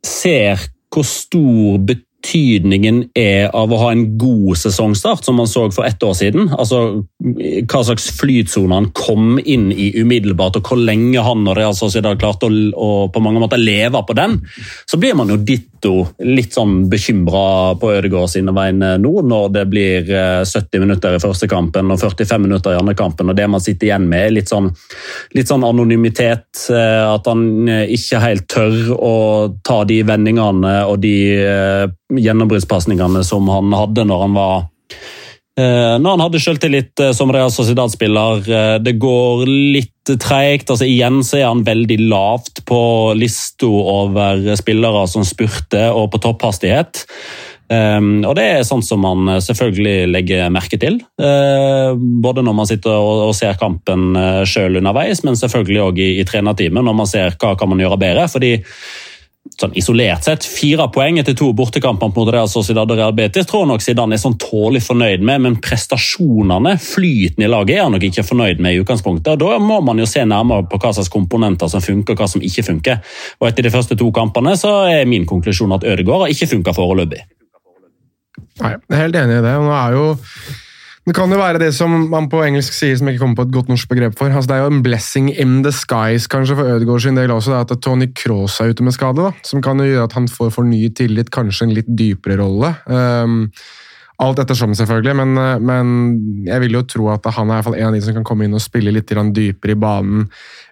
ser hvor stor betydning betydningen er av å ha en god sesongstart, som man så for ett år siden. Altså hva slags flytsone han kom inn i umiddelbart, og hvor lenge han og Real Sociedad klarte å, å, på mange måter leve på den. Så blir man jo ditto litt sånn bekymra på Ødegaard sine vegne nå, når det blir 70 eh, minutter i første kampen og 45 minutter i andre kampen, og det man sitter igjen med, er litt sånn, litt sånn anonymitet. Eh, at han eh, ikke helt tør å ta de vendingene og de gjennombruddspasningene som han hadde når han var eh, når han hadde selvtillit eh, som Real Sociedad-spiller. Eh, det går litt treigt. Altså, igjen så er han veldig lavt på lista over spillere som spurte, og på topphastighet. Um, og Det er sånt som man selvfølgelig legger merke til. Uh, både når man sitter og, og ser kampen uh, sjøl underveis, men selvfølgelig òg i, i trenerteamet, når man ser hva kan man gjøre bedre. fordi sånn isolert sett fire poeng etter to bortekamper mot Real Sociedad og Real Betis tror nok Zidane er sånn tålelig fornøyd med, men prestasjonene, flyten i laget, er han nok ikke fornøyd med i utgangspunktet. og Da må man jo se nærmere på hva slags komponenter som funker og hva som ikke funker. Og Etter de første to kampene så er min konklusjon at Ødegaard har ikke funka foreløpig. Nei, jeg er helt enig i det. nå er jo det kan jo være det som man på engelsk sier som jeg ikke kommer på et godt norsk begrep for. Altså, det er jo en blessing in the skies kanskje for Ødegaard sin del også, at Tony Cross er ute med skade. da, Som kan jo gjøre at han får fornyet tillit, kanskje en litt dypere rolle. Um, alt ettersom, selvfølgelig, men, men, jeg vil jo tro at han er i hvert fall en av de som kan komme inn og spille litt dypere i banen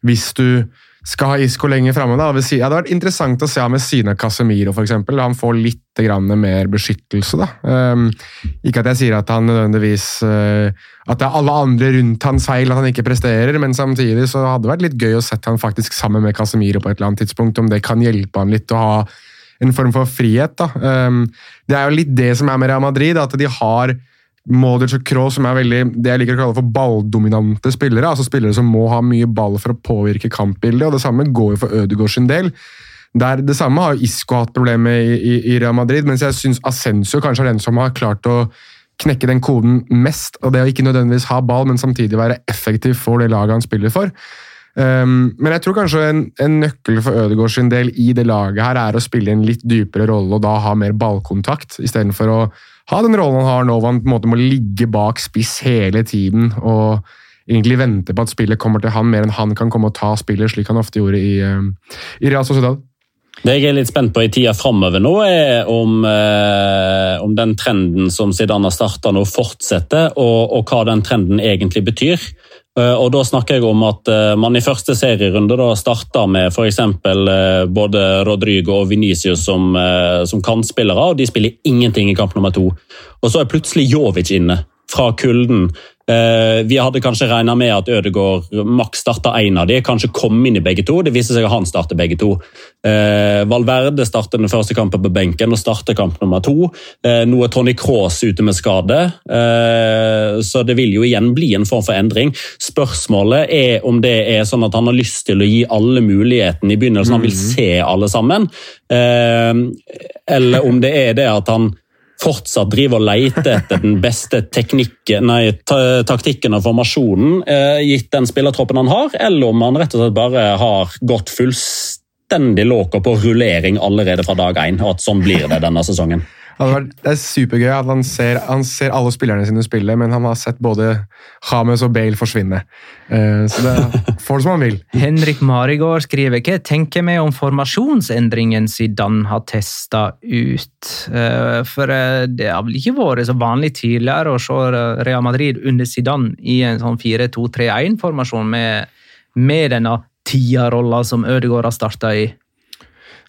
hvis du skal ha Isco lenger framme. Det hadde vært interessant å se ham ved siden av Casemiro, f.eks. Han får litt mer beskyttelse. Da. Um, ikke at jeg sier at han nødvendigvis uh, At det er alle andre rundt hans feil at han ikke presterer, men samtidig så hadde det vært litt gøy å sette han faktisk sammen med Casemiro på et eller annet tidspunkt, om det kan hjelpe han litt å ha en form for frihet. Da. Um, det er jo litt det som er med Real Madrid, at de har Modric og Kroos, som er veldig, det jeg liker å kalle for balldominante spillere. altså Spillere som må ha mye ball for å påvirke kampbildet. og Det samme går jo for Ødegaard sin del. Der, det samme har Isco hatt problemer med i, i, i, Real Madrid, mens jeg syns Ascenso kanskje er den som har klart å knekke den koden mest. og Det å ikke nødvendigvis ha ball, men samtidig være effektiv for det laget han spiller for. Um, men jeg tror kanskje en, en nøkkel for Ødegaard sin del i det laget her er å spille en litt dypere rolle og da ha mer ballkontakt, istedenfor å ha den rollen han har nå, hvor han på en måte må ligge bak spiss hele tiden og egentlig vente på at spillet kommer til han mer enn han kan komme og ta spillet, slik han ofte gjorde i, um, i Real Sociedad. Det jeg er litt spent på i tida framover nå, er om, eh, om, den trenden som Zidane har starta nå, fortsetter, og, og, hva den trenden egentlig betyr. Eh, og Da snakker jeg om at eh, man i første serierunde da starta med f.eks. Eh, både Rodrigo og Venicius som, som kantspillere, og de spiller ingenting i kamp nummer to. Og Så er plutselig Jovic inne fra kulden. Eh, vi hadde kanskje regna med at Ødegaard maks starta én av de, kanskje kom inn i begge to. Det viser seg at han starter begge to. Eh, Valverde starter den første kampen på benken og starter kamp nummer to. Eh, nå er Tony Cross ute med skade, så det vil jo igjen bli en form for endring. Spørsmålet er om det er sånn at han har lyst til å gi alle muligheten i begynnelsen, han vil mhm. se alle sammen. Eller om det er det at han fortsatt driver og leter etter den beste nei, taktikken og formasjonen, eh, gitt den spillertroppen han har, eller om han rett og slett bare har gått fullstendig låker på rullering allerede fra dag én, og at sånn blir det denne sesongen. Det er supergøy at han ser, han ser, alle spillerne sine spille, men han har sett både James og Bale forsvinne. Uh, så det får det som han vil. Henrik Marigård skriver hva tenker vi om formasjonsendringen Zidane har testa ut? Uh, for uh, det har vel ikke vært så vanlig tidligere å se Real Madrid under Zidane i en sånn 4-2-3-1-formasjon med, med denne tierrolla som Ødegaard har starta i.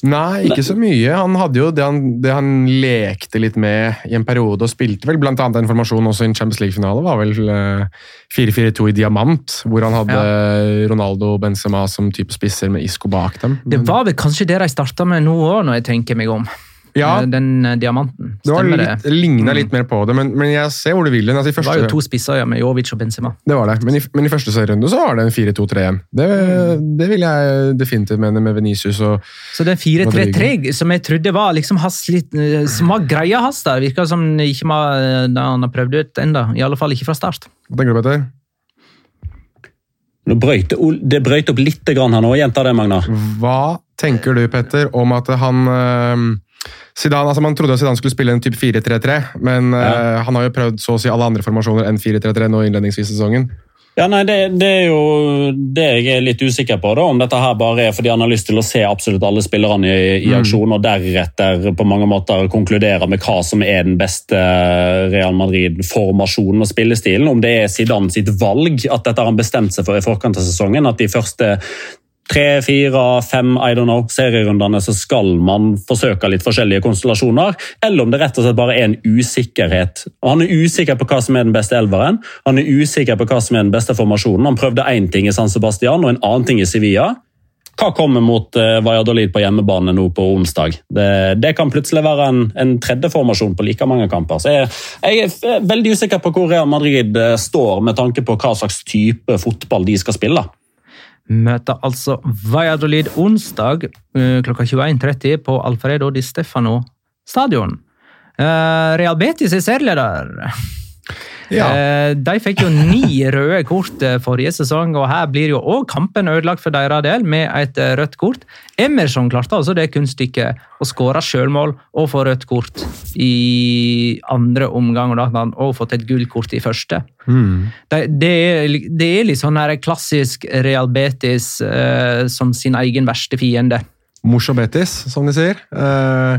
Nei, ikke så mye. Han hadde jo det han, det han, lekte litt med i en periode, og spilte vel blant annet en formasjon også i en Champions League-finale. var vel 4-4-2 eh, i diamant, hvor han hadde ja. Ronaldo og Benzema som type spisser med Isco bak dem. Det var vel kanskje det de starta med nå òg, når jeg tenker meg om ja, eh, den eh, diamanten. Stemmer det? Var Ligna litt mer på det, men, men, jeg ser hvor du vil Altså, første, det var jo to spisser ja, med Jovic og Benzema. Det var det, men i, men i første serierunde så var det en 4-2-3-1. Det, mm. det, vil jeg definitivt mene med Venicius og Så den 4-3-3 som jeg trodde var liksom litt, eh, som var greia hans der, virka som ikke man, han har prøvd ut ennå. I alle fall ikke fra start. Hva tenker du, Petter? Det brøyt opp litt her nå. Gjenta det, Magna. Hva tenker du, Petter, om at han Zidane, altså Man trodde Zidane skulle spille en type 4-3-3, men ja. uh, han har jo prøvd så å si alle andre formasjoner enn 4-3-3 nå innledningsvis i sesongen. Ja, nei, det, det, er jo det jeg er litt usikker på. da, Om dette her bare er fordi han har lyst til å se absolutt alle spillerne i, i mm. aksjon, og deretter på mange måter konkludere med hva som er den beste Real Madrid-formasjonen og spillestilen. Om det er Zidane sitt valg at dette har han bestemt seg for i forkant av sesongen. At de første tre, fire, fem I don't know, serierundene så skal man forsøke litt forskjellige konstellasjoner, eller om det rett og slett bare er en usikkerhet. Han er usikker på hva som er den beste elveren, han er usikker på hva som er den beste formasjonen. Han prøvde én ting i San Sebastian og en annen ting i Sevilla. Hva kommer mot uh, Valladolid på hjemmebane nå på onsdag? Det, det kan plutselig være en, en, tredje formasjon på like mange kamper. Så jeg, jeg, er veldig usikker på hvor Real Madrid uh, står med tanke på hva slags type fotball de skal spille møter altså Valladolid onsdag eh, klokka 21.30 på Alfredo di Stefano stadion. Eh, Real Betis er serieleder. Ja. Eh, de fikk jo ni røde kort eh, forrige sesong, og her blir jo òg kampen ødelagt for deres del med et eh, rødt kort. Emerson klarte altså det kunststykket å skåre sjølmål og få rødt kort i andre omgang, og da hadde han òg fått et gullkort i første. Mm. Det, det, er, det, er, litt sånn her klassisk Real Betis eh, som sin egen verste fiende. Morsobetis, som de sier. Uh,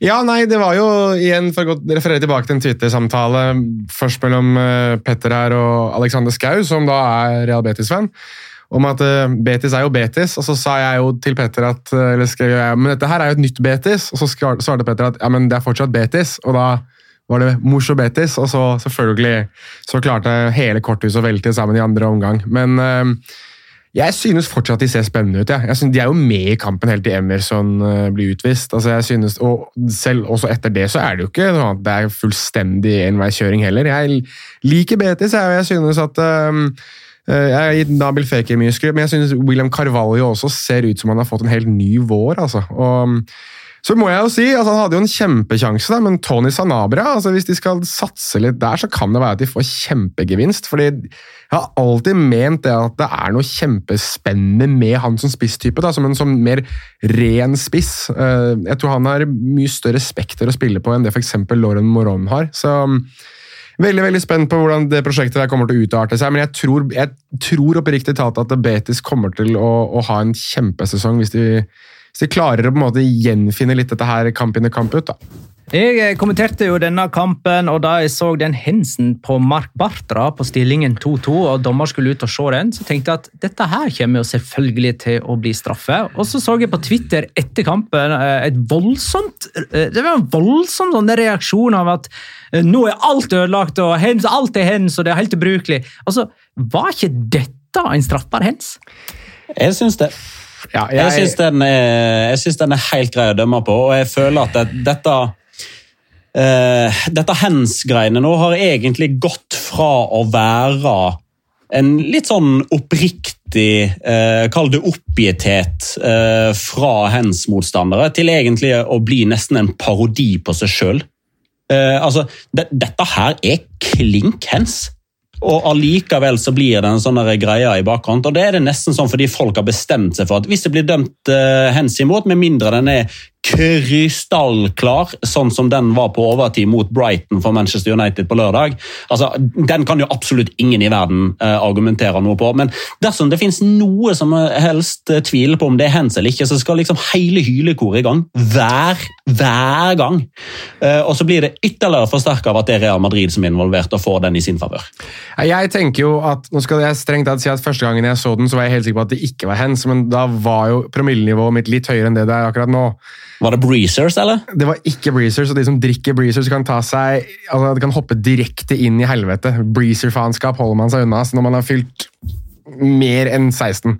ja, nei, det var jo igjen, for å referere tilbake til en Twitter-samtale først mellom uh, Petter her og Alexander Skau, som da er Real Betis-venn, om at uh, Betis er jo Betis. Og så sa jeg jo til Petter at eller skrev jeg, men dette her er jo et nytt Betis, og så svarte Petter at ja, men det er fortsatt Betis. og da var det Morso Betis, og så selvfølgelig så klarte hele korthuset å velte sammen i andre omgang. Men jeg synes fortsatt de ser spennende ut. Ja. Jeg synes De er jo med i kampen helt til Emerson uh, blir utvist. Altså jeg synes, og Selv også etter det så er det jo ikke sånn at det er fullstendig enveiskjøring heller. Jeg liker Betis, jeg, og jeg synes at um, jeg har gitt Nabil Faker mye skryt, men jeg synes William Carvalho også ser ut som han har fått en helt ny vår. altså. Og Så må jeg jo si, altså Han hadde jo en kjempekjanse, da, men Tony Sanabria altså Hvis de skal satse litt der, så kan det være at de får kjempegevinst. fordi Jeg har alltid ment det at det er noe kjempespennende med han som spisstype. Som en sånn mer ren spiss. Eh, Jeg tror han har mye større spekter å spille på enn det f.eks. Lauren Moron har. så Veldig veldig spent på hvordan det prosjektet der kommer til å utarte seg. Men jeg tror, jeg tror oppriktig talt at Betis kommer til å, å ha en kjempesesong hvis de, hvis de, klarer å på en måte gjenfinne litt dette her kamp inn i kamp ut. da. Jeg eh, kommenterte jo denne kampen, og da jeg så den hensen på Mark Bartra på stillingen 2-2, og dommer skulle ut og se den, så tenkte jeg at dette her kommer jo selvfølgelig til å bli straffe. Og så så jeg på Twitter etter kampen eh, et voldsomt eh, Det var en voldsom sånn reaksjon av at nå er alt ødelagt, og hens, alt er hens, og det er helt ubrukelig. Altså, Var ikke dette en straffbar hens? Jeg syns det. Ja, jeg jeg syns den, den, er helt grei å dømme på, og jeg føler at det, dette Uh, dette hands-greiene nå har egentlig gått fra å være en litt sånn oppriktig, uh, kall det oppgitthet, uh, fra hands-motstandere, til egentlig å bli nesten en parodi på seg sjøl. altså, de, dette her er klink hands. Og allikevel så blir det en sånn greie i bakkant. og Det er det nesten sånn fordi folk har bestemt seg for at hvis det blir dømt uh, hens imot, med mindre den er krystallklar, sånn som den var på overtid mot Brighton for Manchester United på lørdag. Altså, Den kan jo absolutt ingen i verden eh, argumentere noe på. Men dersom det finnes noe som helst uh, tviler på om det er hands eller ikke, så skal liksom hele hylekoret i gang. Hver, hver gang. Eh, og så blir det ytterligere forsterka av at det er Real Madrid som er involvert og får den i sin favør. Jeg tenker jo at, nå skal jeg strengt tatt si at Første gangen jeg så den, så var jeg helt sikker på at det ikke var hands, men da var jo promillenivået mitt litt høyere enn det det er akkurat nå. Var det Breezers, eller? Det var ikke Breezers, og de som drikker Breezers, kan ta seg, altså, de kan hoppe direkte inn i helvete. Breezer-faenskap holder man seg unna når man har fylt mer enn 16.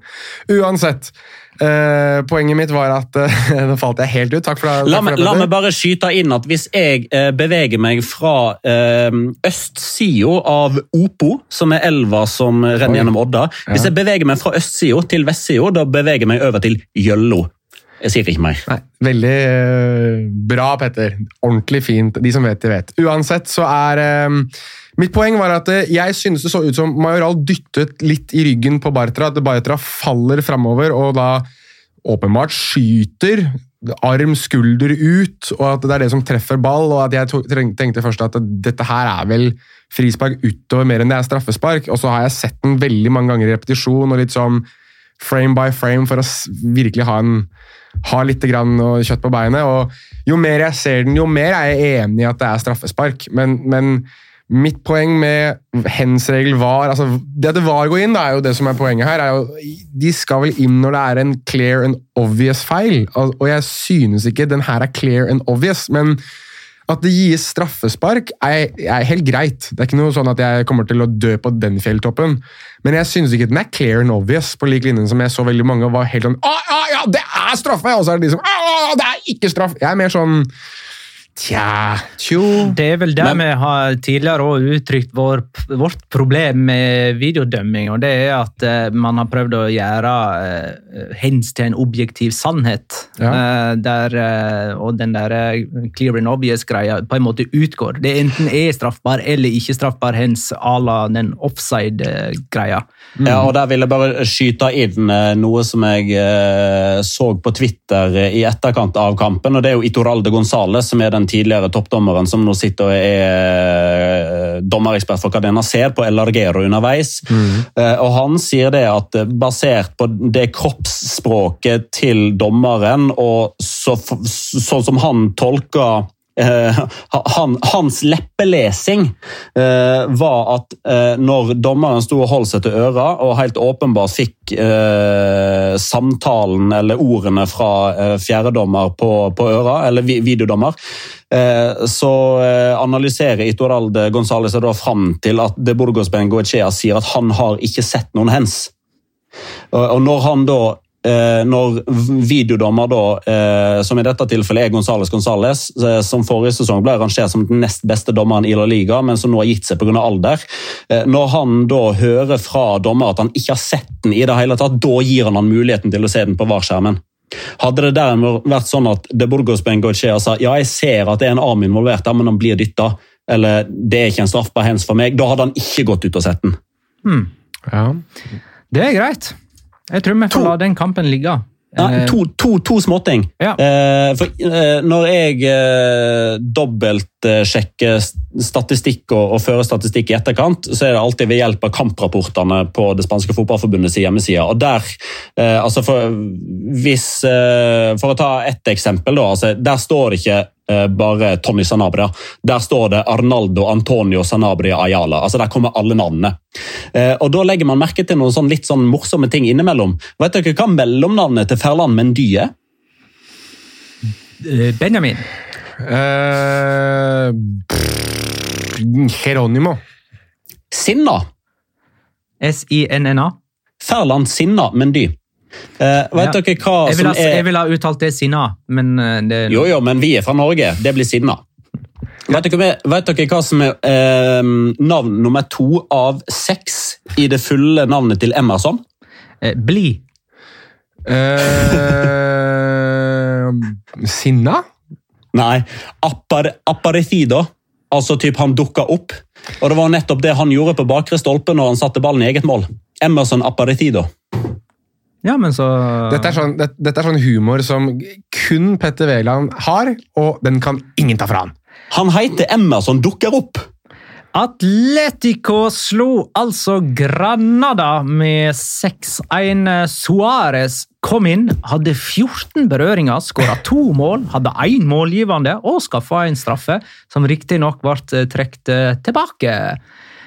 Uansett. Uh, poenget mitt var at uh, [LAUGHS] Nå falt jeg helt ut. Takk for det. La, meg, la meg bare skyte inn at hvis jeg uh, beveger meg fra uh, østsida av Opo, som er elva som renner Oi. gjennom Odda Hvis jeg beveger meg fra østsida til vestsida, da beveger jeg meg over til Gjøllo. Jeg sier ikke mer. Nei, Veldig uh, bra, Petter. Ordentlig fint. De som vet, de vet. Uansett så er uh, Mitt poeng var at uh, jeg synes det så ut som Majoral dyttet litt i ryggen på Bartra. At Bartra faller framover og da åpenbart skyter arm, skulder ut, og at det er det som treffer ball. og at Jeg tenkte først at dette her er vel frispark utover mer enn det er straffespark. Og så har jeg sett den veldig mange ganger i repetisjon og litt sånn frame by frame for å virkelig ha en har litt kjøtt på beinet. og Jo mer jeg ser den, jo mer er jeg enig i at det er straffespark. Men, men mitt poeng med hens-regel var altså Det at det var å gå inn, da, er jo det som er poenget her. er jo, De skal vel inn når det er en clear and obvious feil. Og jeg synes ikke den her er clear and obvious. men at det gis straffespark, er, er, helt greit. Det er ikke noe sånn at jeg kommer til å dø på den fjelltoppen. Men jeg synes ikke den er clear and obvious, på lik linje som jeg så veldig mange var helt sånn Å, ah, ja, det er straffe! Og så er det de som Å, det er ikke straff! Jeg er mer sånn Tja tjo Det er vel der Men, vi har tidligere òg uttrykt vår, vårt problem med videodømming, og det er at uh, man har prøvd å gjøre uh, hens til en objektiv sannhet. Ja. Uh, der, og den der clear and obvious-greia på en måte utgår. Det enten er straffbar eller ikke straffbar hens à la den offside-greia. Mm. Ja, og Der vil jeg bare skyte inn noe som jeg så på Twitter i etterkant av kampen. og Det er jo Itoralde Gonzales som er den tidligere toppdommeren som nå sitter og er eh, dommerekspert for Cadena ser på El Argero underveis. Mm. Eh, og Han sier det at eh, basert på det kroppsspråket til dommeren, og så, sånn som han tolker Uh, han, hans leppelesing uh, var at uh, når dommeren sto og holdt seg til øra og helt åpenbart fikk samtalen eller ordene fra fjerdedommer på, på øra, eller videodommer, så analyserer Itoralde Gonzales da fram til at De Burgos Bengoechea sier at han har ikke sett noen hens. Og når han da Eh, når videodommer, da, eh, som i dette tilfellet er Gonzales Gonzales, eh, som forrige sesong ble rangert som den nest beste dommeren i La Liga, men som nå har gitt seg pga. alder Når han da hører fra dommer at han ikke har sett den i det hele tatt, da gir han han muligheten til å se den på VAR-skjermen. Hadde det derimot vært sånn at De Burgos Bengochea sa ja, jeg ser at det er en arm involvert, der, men han blir dytta, eller det er ikke en straffbar hands for meg, da hadde han ikke gått ut og sett den. Ja. Det er greit. Jeg tror vi To. får la den kampen ligge. Ja, Eh, to, to, to småting. Ja. Eh, for, eh, når jeg eh, dobbeltsjekker statistikk og, og fører statistikk i etterkant, så er det alltid ved hjelp av kamprapportene på det spanske fotballforbundets hjemmeside. Og der, eh, altså for, hvis, eh, for å ta ett eksempel, da, altså, der står det ikke eh, bare Tony Sanabria. Der står det Arnaldo Antonio Sanabria Ayala. altså Der kommer alle navnene. Eh, og Da legger man merke til noen sånn litt sånn morsomme ting innimellom. Vet dere hva mellomnavnet til Ferland Mendy er? eh, Benjamin. Uh, Geronimo. Sinna. S-I-N-N-A. Ferland Sinna Mendy. Eh, vet Ja. dere hva Jeg som ha, jeg er ville ha uttalt det sinna, men eh, det Jo, jo, men vi er fra Norge. Det blir Sinna. Vet dere, vet dere hva som er eh, navn nummer to av seks i det fulle navnet til Emerson? eh, Bli. Eh, [LAUGHS] Sinna? Nei, Appar, Apparecido. Altså typ han dukka opp. Og det var nettopp det han gjorde på bakre stolpe når han satte ballen i eget mål. Emerson Apparecido. Ja, men så Dette er, sånn, det, dette er sånn humor som kun Petter Wæland har, og den kan ingen ta fra han. Han heter Emerson dukker opp! Atletico slo altså Granada med 6-1. Suárez kom inn, hadde 14 berøringer, skåra to mål, hadde én målgivende og skaffa en straffe, som riktignok ble eh, trukket eh, tilbake.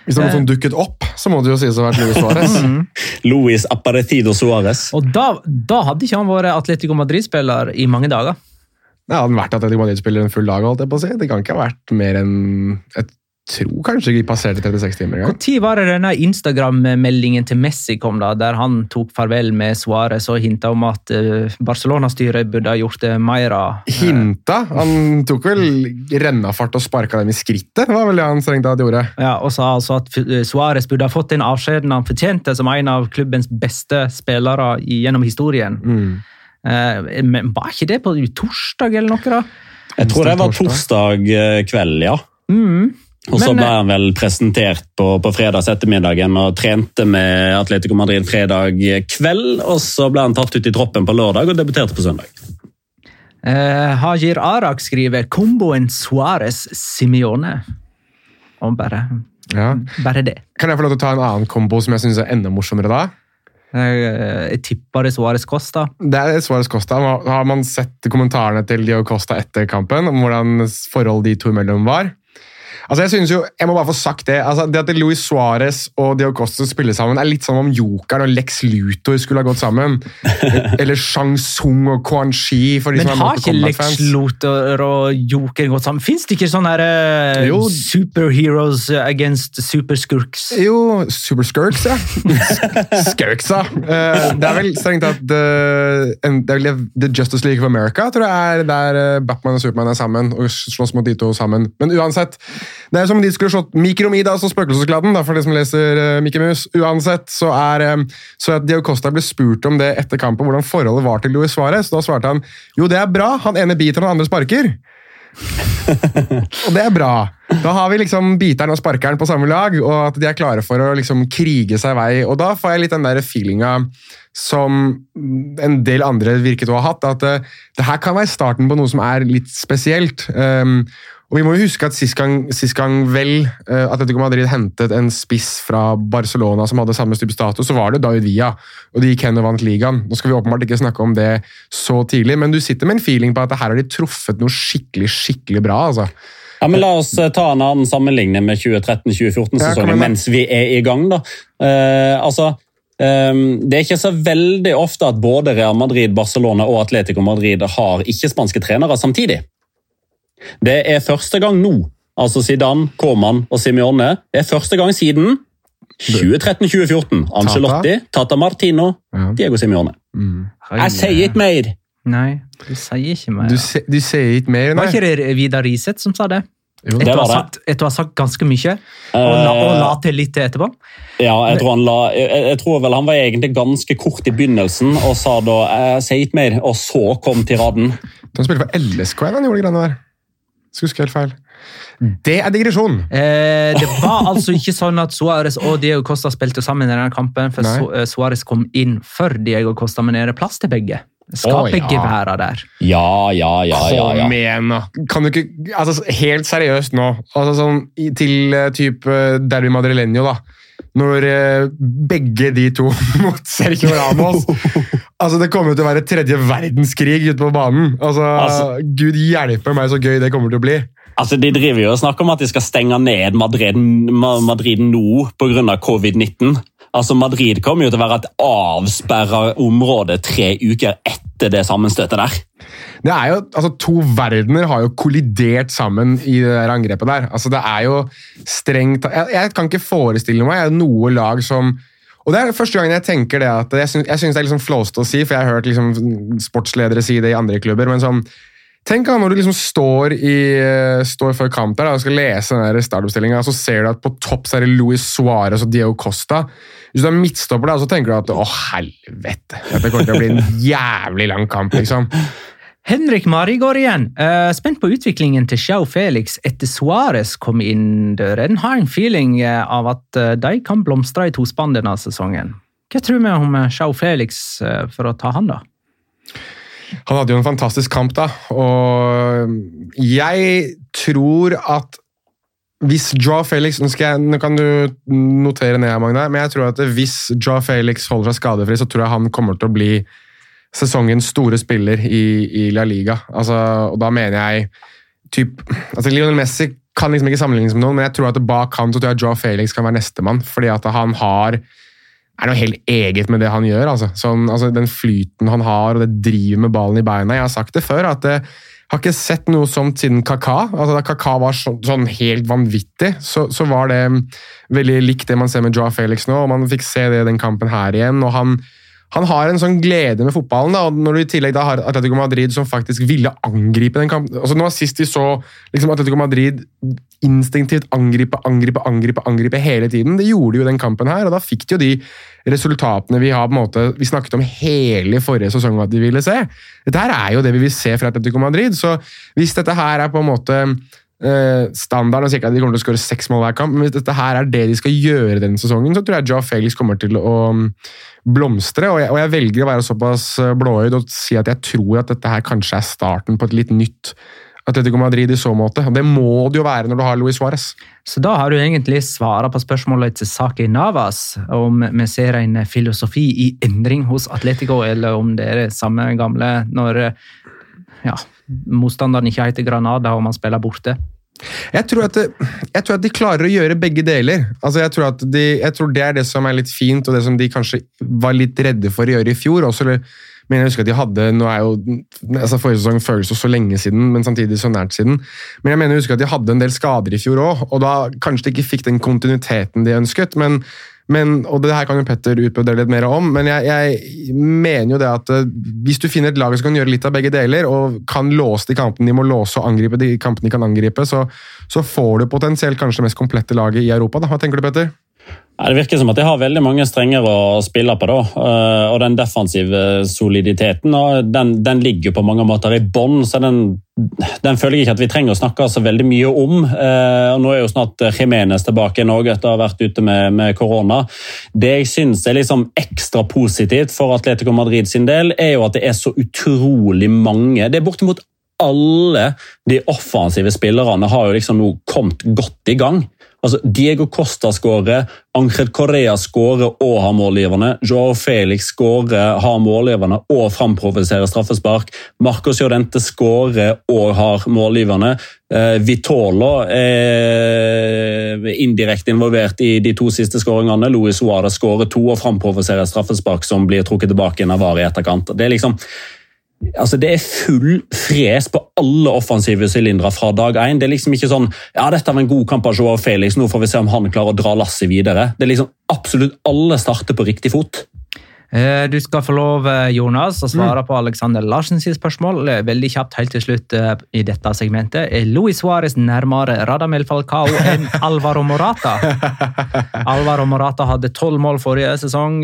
Hvis det er noe som dukket opp, så må det jo sies å ha vært Luis Suárez. [LAUGHS] Luis Aparecido Suárez. Og da, da hadde ikke han vært Atletico Madrid-spiller i mange dager. Det hadde vært Atletico Madrid-spiller en full dag. holdt jeg på å si. Det kan ikke ha vært mer enn Jeg tror kanskje de passerte 36 timer. Når var det denne Instagram-meldingen til Messi kom, da, der han tok farvel med Suárez og hinta om at eh, Barcelona-styret burde ha gjort det mer av Hinta. Han tok vel rennafart og sparka dem i skrittet. Var vel det han strengt tatt gjorde. Ja, og sa altså at eh, Suárez burde ha fått den avskjeden han fortjente som en av klubbens beste spillere gjennom historien. Mm. Eh, men Var ikke det på torsdag eller noe, da? Jeg tror det var torsdag eh, kveld, ja. Mm. Og så ble eh, han vel presentert på, på fredags ettermiddagen og trente med Atletico Madrid fredag kveld. Og så ble han tatt ut i troppen på lørdag og debuterte på søndag. Eh, Hajir Arak skriver 'komboen Suárez-Simione'. Og bare, Ja. bare det. Kan jeg få lov til å ta en annen kombo som jeg syns er enda morsommere da? Eh, Jeg tipper det Suárez Costa. Det er Suárez Costa. Har man sett kommentarene til Dio Costa etter kampen? om hvordan forhold de to imellom var? Altså, Jeg synes jo, jeg må bare få sagt det. altså Det at Luis Suárez og Dio Costa spiller sammen, er litt som om Jokeren og Lex Luthor skulle ha gått sammen. [LAUGHS] Eller Shang Tsung og Quan de Men har ikke Lex Luthor og Joker gått sammen? Fins det ikke sånne her, uh, superheroes against superskurks? Jo, Super Skirks, ja. [LAUGHS] Skurks, ja. Eh, Det er vel strengt tatt eh, er vel The Justice League of America, tror jeg er der Batman og Superman er sammen og slåss mot de to sammen. Men uansett, det er som om de skulle slått Mikromidas og Spøkelseskladden, for de som leser uh, Mickey Mouse. Uansett så er um, så at Dio Costa ble spurt om det etter kampen, hvordan forholdet var til Luis Suárez. Da svarte han jo, det er bra, han ene biter, han andre sparker. Og det er bra. Da har vi liksom biteren og sparkeren på samme lag, og at de er klare for å liksom krige seg vei. Og da får jeg litt den der feelinga som en del andre virket å ha hatt, at uh, det her kan være starten på noe som er litt spesielt. Um, og vi må jo huske at Sist gang, sist gang vel eh, Atletico Madrid hentet en spiss fra Barcelona som hadde samme type status, så var det David Villa, og de gikk hen og vant ligaen. Nå skal vi åpenbart ikke snakke om det så tidlig, men du sitter med en feeling på at her har de truffet noe skikkelig skikkelig bra. altså. Ja, men La oss eh, ta en annen sammenligning med 2013-2014-sesongen Ja, kom igjen, da. mens vi er i gang. da. Uh, altså, Det er ikke så veldig ofte at både Real Madrid, Barcelona og Atletico Madrid har ikke-spanske trenere samtidig. Det er første gang nå. Altså Zidane, Koman og Simione. Det er første gang siden 2013-2014. Angelotti, Tata Martino, Ja. Diego Simione. Jeg sier ikke mer! Nei, du sier ikke mer. Du, se, du sier ikke mer, Var ikke det Vidar Riseth som sa det? Jo, Etter å ha sagt, sagt ganske mye, og la, og la til litt etterpå. Ja, jeg tror, han la, jeg, jeg tror vel han var egentlig ganske kort i begynnelsen og sa da 'jeg sier ikke mer', og så kom tiraden. Han spilte for LSK, han gjorde de greiene der. Skal huske helt feil. Det er digresjon! Eh, det [LAUGHS] var altså ikke sånn at Suárez og Diego Costa spilte sammen i denne kampen, for Nei. Eh, Suárez kom inn før Diego Costa, men er det plass til begge? Skal oh, ja. begge være der? Ja, ja, ja. ja, ja. Kom igjen, da! Kan du ikke altså, Helt seriøst nå, altså, sånn, til uh, type uh, Derby Madrileño, da. Når eh, begge de to [LAUGHS] mot Sergio Ramos [LAUGHS] Altså, Det kommer jo til å være tredje verdenskrig ute på banen. Altså, Altså- Gud hjelpe meg så gøy det kommer til å bli. Altså, De driver jo og snakker om at de skal stenge ned Madrid, Ma- Madrid nå pga. covid-19. Altså, Madrid kommer jo til å være et avsperra område tre uker etter det sammenstøtet der. Det er jo, altså To verdener har jo kollidert sammen i det der angrepet der. Altså Det er jo strengt jeg, jeg kan ikke forestille meg noe lag som og Det er første gangen jeg tenker det at jeg syns, det er liksom flåste å si, for jeg har hørt liksom sportsledere si det i andre klubber. men sånn Tenk da, når du liksom står, i, eh, står før kamp der da, og skal lese den startoppstillinga, så ser du at på topp så er det Luis Suárez og Diego Costa. Hvis du er midtstopper, da, så tenker du at å helvete, dette kommer til å bli en jævlig lang kamp. liksom. Henrik Marigård igjen. Uh, spent på utviklingen til Xiao Felix etter Suárez kom inn døren. Har en feeling eh, av at eh, de kan blomstre i tospann denne sesongen. Hva tror vi om Xiao Felix for å ta han, da? Han hadde jo en fantastisk kamp, da. Og jeg tror at hvis Joe Felix Nå, jeg, nå kan du notere ned, Magne, men jeg tror at hvis Joe Felix holder seg skadefri, så tror jeg han kommer til å bli sesongens store spiller i, i La Liga. Altså, og da mener jeg typ, altså Lionel Messi kan liksom ikke sammenlignes med noen, men jeg tror at bak han så tror jeg Joe Felix kan være nestemann. fordi at han har er noe helt eget med det han gjør. Altså. Sånn, altså, den flyten han har, og det drivet med ballen i beina. Jeg har sagt det før, at jeg har ikke sett noe sånt siden Kaka. Altså, da Kaka var så, sånn helt vanvittig, så, så var det veldig likt det man ser med Joe Felix nå. og Man fikk se det i den kampen her igjen. og han han har en sånn glede med fotballen, da, og når du i tillegg da har Atletico Madrid som faktisk ville angripe den kampen altså Nå sist vi så liksom Atletico Madrid instinktivt angripe, angripe, angripe angripe hele tiden. Det gjorde de jo den kampen her, og da fikk de jo de resultatene vi har på en måte, vi snakket om hele forrige sesong at de ville se. Dette her er jo det vi vil se fra Atletico Madrid, så hvis dette her er på en måte eh, standard, og sier ikke at de kommer til å skåre seks mål hver kamp, men hvis dette her er det de skal gjøre denne sesongen, så tror jeg Joe Felix kommer til å um, blomstre. Og jeg, og jeg velger å være såpass eh, blåøyd og si at jeg tror at dette her kanskje er starten på et litt nytt Atletico Madrid i så måte. Det må det jo være når du har Luis Suárez. Så da har du egentlig svara på spørsmålet til Saki Navas, om vi ser en filosofi i endring hos Atletico, eller om det er det samme gamle når ja, motstanderen ikke heter Granada og man spiller borte. Jeg tror, at jeg tror at de klarer å gjøre begge deler. Altså jeg, tror de, jeg tror det er det som er litt fint, og det som de kanskje var litt redde for å gjøre i fjor. også, men jeg husker at de hadde, nå er jo, altså Forrige sesong føles jo så lenge siden, men samtidig så nært siden. Men jeg mener jeg husker at de hadde en del skader i fjor òg, og da kanskje de ikke fikk den kontinuiteten de ønsket. men men, og det her kan jo Petter utbødre litt mer om, men jeg, jeg mener jo det at eh, hvis du finner et lag som kan gjøre litt av begge deler, og kan låse de kampene de må låse og angripe de kampene de kan angripe, så, så får du potensielt kanskje det mest komplette laget i Europa. Da. Hva tenker du, Petter? Det virker som at de har veldig mange strenger å spille på. da, eh, og Den defensive soliditeten den, den ligger på mange måter i bånn. så den, den føler jeg ikke at vi trenger å snakke så veldig mye om. Eh, og Nå er jo snart Jimenez tilbake i Norge etter å ha vært ute med korona. Det jeg syns er liksom ekstra positivt for Atletico Madrid sin del, er jo at det er så utrolig mange. Det er bortimot alle de offensive spillerne har jo liksom nå kommet godt i gang. Altså, Diego Costa skårer, Ancred Correa skårer og har målgiverne. Joao Felix skårer, har målgiverne og framprovoserer straffespark. Marcos Jordente skårer og har målgiverne. Eh, Vitolo er indirekte involvert i de to siste skåringene. Luis Suárez skårer to og framprovoserer straffespark som blir trukket tilbake av VAR i etterkant. Det er liksom Altså, Det er full fres på alle offensive sylindere fra dag én. Det er liksom ikke sånn ja, dette var en god kamp av Joao Felix, nå får vi se om han klarer å dra lasset videre. Det er liksom Absolutt alle starter på riktig fot. Eh, Du skal få lov, eh, Jonas, å svare på Alexander Larsens spørsmål. Eh, Veldig kjapt helt til slutt i dette segmentet. Er Luis Suárez nærmere Radamel Falcao enn [LAUGHS] Alvaro Morata? Alvaro Morata hadde tolv mål forrige sesong,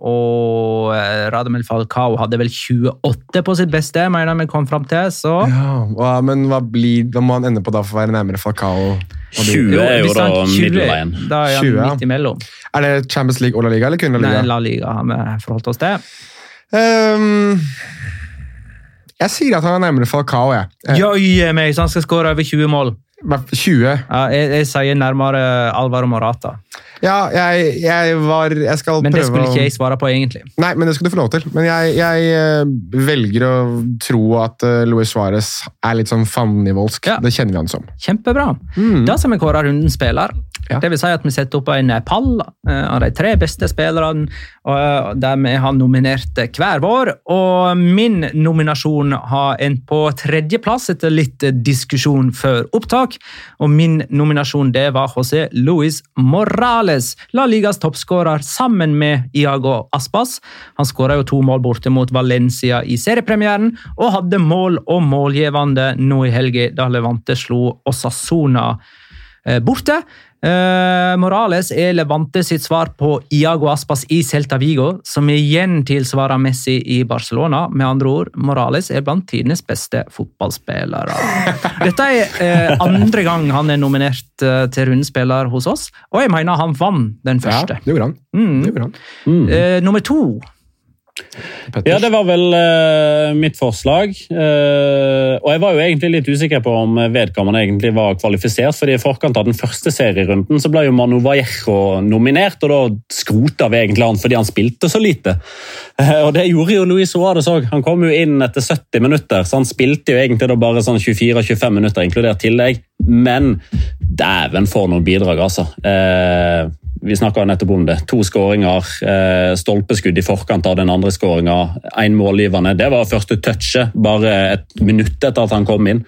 og Radamel Falcao hadde vel 28 på sitt beste, mener vi kom fram til. Så Ja, men hva, blir, hva må han ende på da for å være nærmere Falcao? Og de- 20 er jo da middelveien. Da er han 20, ja. midt imellom. Er det Champions League og La Liga, eller kun La Nei, Liga? La Liga har vi forholdt oss til. Um, jeg sier at han er nærmere Falcao, jeg. Jøye meg, så han skal skåre over 20 mål. Hva- 20. Ja, jeg, jeg sier nærmere Alvaro Morata. Ja, jeg, jeg var Jeg skal Men det skulle ikke jeg svare på, egentlig. Nei, men det skal du få lov til. Men jeg, jeg eh, velger å tro at uh, Luis Suárez er litt sånn fandenivoldsk. Ja. Det kjenner vi han som. Kjempebra. Da skal vi kåre rundens spiller. Ja. Det vil si at vi setter opp en pall eh, av de tre beste spillerne, der vi har nominert hver vår. Og min nominasjon har endt på tredjeplass etter litt diskusjon før opptak. Og min nominasjon det var José Luis Morales, La Ligas toppskårer sammen med Iago Aspas. Han skåra jo to mål borte mot Valencia i seriepremieren, og hadde mål og målgivende nå i helga da Levante slo Osasona borte. Eh, Morales er Levante sitt svar på Iago Aspas i Celta Vigo, som igjen tilsvarer Messi i Barcelona. Med andre ord, Morales er blant tidenes beste fotballspillere. [LAUGHS] Dette er eh, andre gang han er nominert eh, til rundespiller hos oss, og jeg mener han vant den første. Ja, det gjorde han. Mm. Det gjorde han. Mm. nummer to Petter. Ja, det var vel uh, mitt forslag. Uh, og jeg var jo egentlig litt usikker på om vedkommende egentlig var kvalifisert, fordi i forkant av den første serierunden så ble jo Manu Vallejo nominert, og da skrota vi egentlig han fordi han spilte så lite. Uh, og det gjorde jo Luis Suárez òg. Han kom jo inn etter 70 minutter, så han spilte jo egentlig da bare sånn 24-25 minutter, inkludert tillegg. Men dæven for noen bidrag, altså. Eh, vi snakka nettopp om det. To skåringer, eh, stolpeskudd i forkant av den andre skåringa. Én målgivende. Det var første touchet, bare et minutt etter at han kom inn.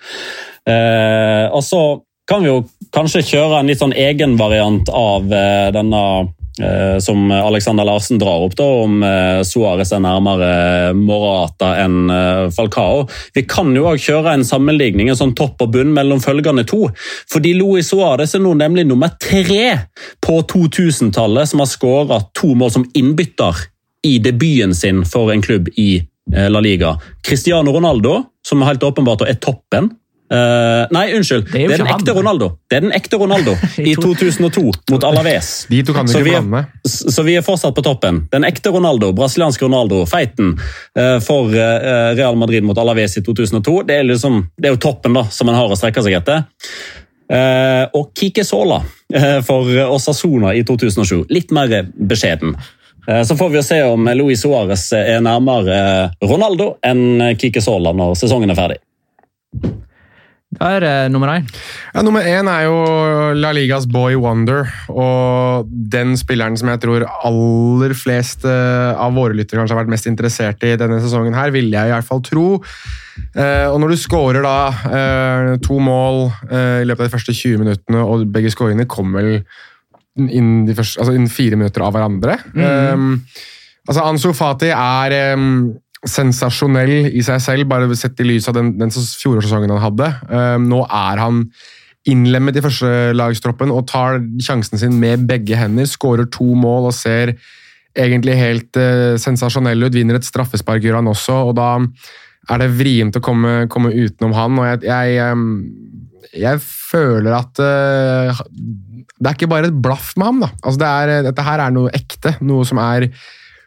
Eh, og så kan vi jo kanskje kjøre en litt sånn egen variant av eh, denne som Alexander Larsen drar opp, da, om eh, Suárez er nærmere Morata enn eh, Falcao. Vi kan jo også kjøre en sammenligning, en sånn topp og bunn mellom følgende to. Fordi Luis Suárez er nå nemlig nummer tre på 2000-tallet som har skåra to mål som innbytter i debuten sin for en klubb i eh, La Liga. Cristiano Ronaldo, som helt åpenbart er toppen. Eh, nei, unnskyld. Det er Det er, den han. ekte Ronaldo Det er den ekte Ronaldo [LAUGHS] i 2002 mot Alaves. De to kan du Så ikke vi, er, så vi er fortsatt på toppen. Den ekte Ronaldo, brasilianske Ronaldo, feiten uh, for uh, Real Madrid mot Alaves i 2002. Det er, liksom, det er jo toppen da, som en har å strekke seg etter. Eh, og Kike Sola for Osasona i 2007. Litt mer beskjeden. Så får vi jo se om Luis Suárez er nærmere Ronaldo enn Kike Sola når sesongen er ferdig. Da er det nummer én. Ja, nummer én er jo La Ligas boy wonder, og den spilleren som jeg tror aller flest eh, av våre lyttere kanskje har vært mest interessert i denne sesongen, her, vil jeg i hvert fall tro. Eh, og når du scorer da eh, to mål eh, i løpet av de første 20 minuttene, og begge scoringene kommer vel innen, de første, altså innen fire minutter av hverandre eh, Altså, Ansu Fati er eh, sensasjonell i seg selv, bare sett i lys av den, den fjorårssesongen han hadde. Eh, nå er han innlemmet i førstelagstroppen og tar sjansen sin med begge hender. Skårer to mål og ser egentlig helt uh, sensasjonell ut. Vinner et straffespark, gjør han også, og da er det vrient å komme, komme utenom han. og jeg, jeg, um, jeg føler at uh, det er ikke bare et blaff med ham. da. Altså det er, dette her er noe ekte, noe som er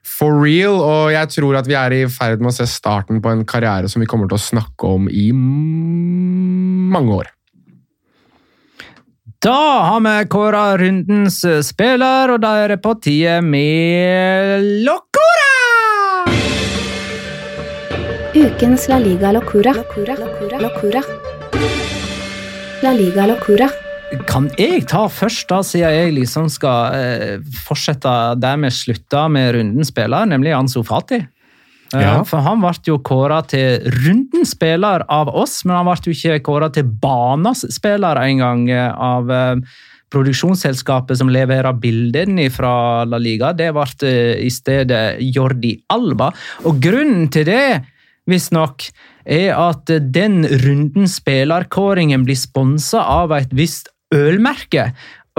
for real, og jeg tror at vi er i ferd med å se starten på en karriere som vi kommer til å snakke om i mange år. Da har vi kåra rundens spiller, og da er det på tide med Locora! Ukens La Liga Locura. Locura. La Liga Locura. Kan jeg ta først, da, siden jeg liksom skal eh, fortsette der vi slutta med rundens spiller, nemlig Ansu Fati? Eh, Ja. For han ble jo kåra til rundens spiller av oss, men han ble jo ikke kåra til banas spiller engang eh, av eh, produksjonsselskapet som leverer bildene fra La Liga, det ble i stedet Jordi Alba. Og grunnen til det, visstnok, er at den runden spillerkåringen blir sponsa av et visst ølmerke.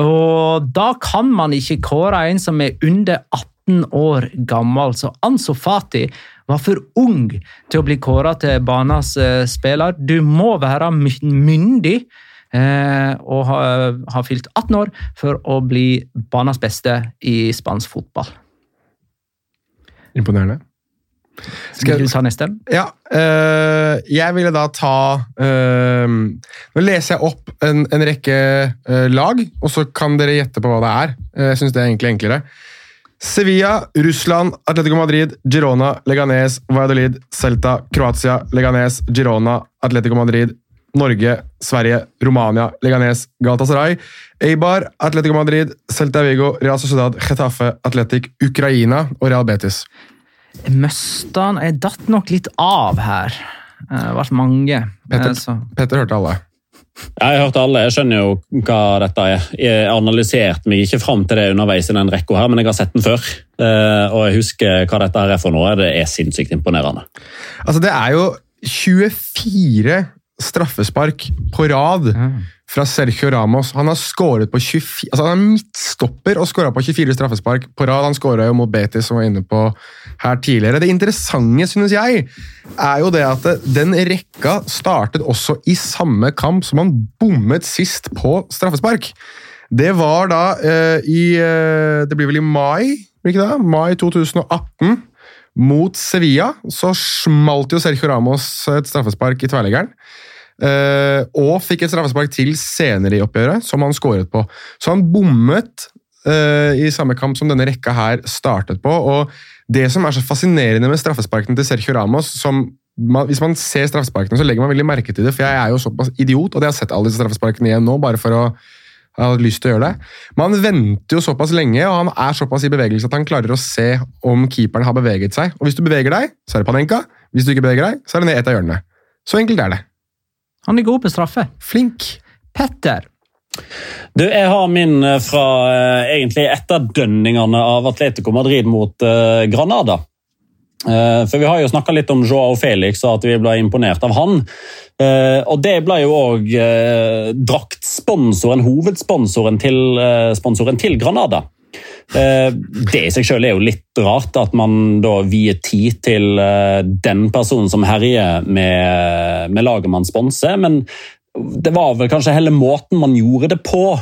Og da kan man ikke kåre en som er under 18 år gammel. Så Anso Fati var for ung til å bli kåra til banas eh, spiller. Du må være myndig eh, og ha, ha fylt 18 år for å bli banas beste i spansk fotball. Imponerende. Skal Vil du ta neste? ja, øh, jeg ville da ta øh, Nå leser jeg opp en, en rekke øh, lag, og så kan dere gjette på hva det er. Jeg syns det er egentlig enklere. Sevilla, Russland, Atletico Madrid, Girona, Leganes, Valladolid, Celta, Kroatia, Leganes, Girona, Atletico Madrid, Norge, Sverige, Romania, Leganes, Galatasaray, Eibar, Atletico Madrid, Celta Vigo, Real Sociedad, Getafe, Atletic, Ukraina og Real Betis. Møstan Jeg datt nok litt av her. Eh, Det ble mange. Petter. Eh, så- Petter hørte alle. Jeg har hørt alle, jeg skjønner jo hva dette er. Jeg analyserte meg ikke fram til det underveis i den rekka her, men jeg har sett den før. Eh, Og jeg husker hva dette her er for noe. Det er sinnssykt imponerende. Altså, det er jo 24 straffespark på rad fra Sergio Ramos. Han har skåret på 24, altså han er midtstopper og skåra på 24 straffespark på rad. Han skåra jo mot Betis, som var inne på her tidligere. Det interessante, synes jeg, er jo det at den rekka startet også i samme kamp som han bommet sist på straffespark. Det var da uh, i uh, Det blir vel i mai, blir ikke det? Mai 2018. Mot Sevilla så smalt jo Sergio Ramos et straffespark i tverrleggeren. Eh, og fikk et straffespark til senere i oppgjøret, som han skåret på. Så han bommet eh, i samme kamp som denne rekka her startet på. og Det som er så fascinerende med straffesparkene til Sergio Ramos som man, Hvis man ser straffesparkene, så legger man veldig merke til det, for jeg er jo såpass idiot, og jeg har sett alle disse straffesparkene igjen nå, bare for å jeg hadde lyst til å gjøre det. Men han venter jo såpass lenge, og han er såpass i bevegelse at han klarer å se om keeperen har beveget seg. Og Hvis du beveger deg, så er det Panenka. Hvis du ikke beveger deg, så er det ned et av hjørnene. Så enkelt er det. Han er god på straffe. Flink. Petter. Du, Jeg har min eh, fra eh, egentlig etterdønningene av Atletico Madrid mot eh, Granada. Eh, for Vi har jo snakka litt om Joao Felix og at vi ble imponert av han. Eh, og Det ble jo òg eh, draktsponsoren, hovedsponsoren til, sponsoren til Granada. Det i seg selv er jo litt rart, at man da vier tid til den personen som herjer med, med laget man sponser. Men det var vel kanskje heller måten man gjorde det på.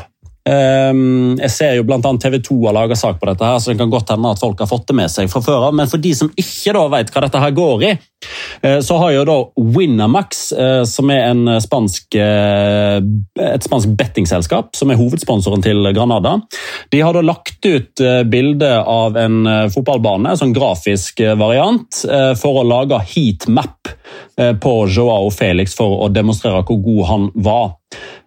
Um, jeg ser jo annet TV 2 har laga sak på dette, her, så det kan godt hende at folk har fått det med seg fra før av. Men for de som ikke da vet hva dette her går i, eh, så har jo da Winamax, eh, som er spansk, eh, et spansk bettingselskap, som er hovedsponsoren til Granada, de har da lagt ut bilde av en fotballbane, sånn grafisk variant, for å lage heatmap på Joao Felix for å demonstrere hvor god han var.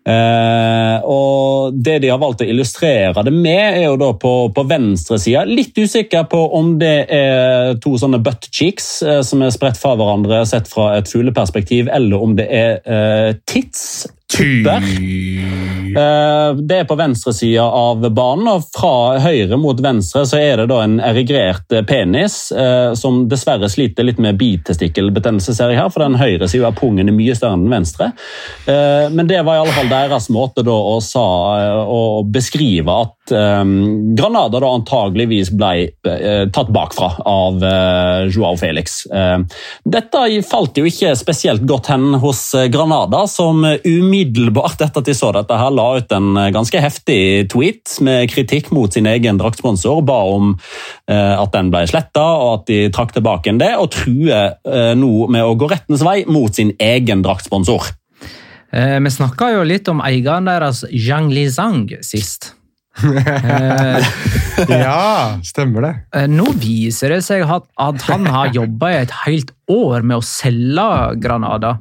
Eh, og Det de har valgt å illustrere det med, er jo da på, på venstre side. Litt usikker på om det er to sånne butt cheeks eh, som er spredt fra hverandre sett fra et fugleperspektiv, eller om det er eh, tits. Tupper. Eh, Det er på venstre side av banen, og fra høyre mot venstre så er det da en erigrert eh, penis, eh, som dessverre sliter litt med bitestikkelbetennelse, ser jeg her, for den høyre siden av pungen er mye større enn venstre. Men det var i alle fall deres måte da å, sa, å beskrive at eh, Granada da antageligvis ble uh, tatt bakfra av uh, Joao Felix. Uh, Dette falt jo ikke spesielt godt hen hos eh, Granada, som umiddelbart etter at de så dette her la ut en ganske heftig tweet med kritikk mot sin egen draktsponsor, ba om at den ble sletta og at de trakk tilbake en det, og truer nå med å gå rettens vei mot sin egen draktsponsor. Vi snakka jo litt om eieren deres, Zhang Lizang, sist. Eh, [LAUGHS] Ja, stemmer det. eh, nå viser det seg at, han har jobba i et helt år med å selge Granada.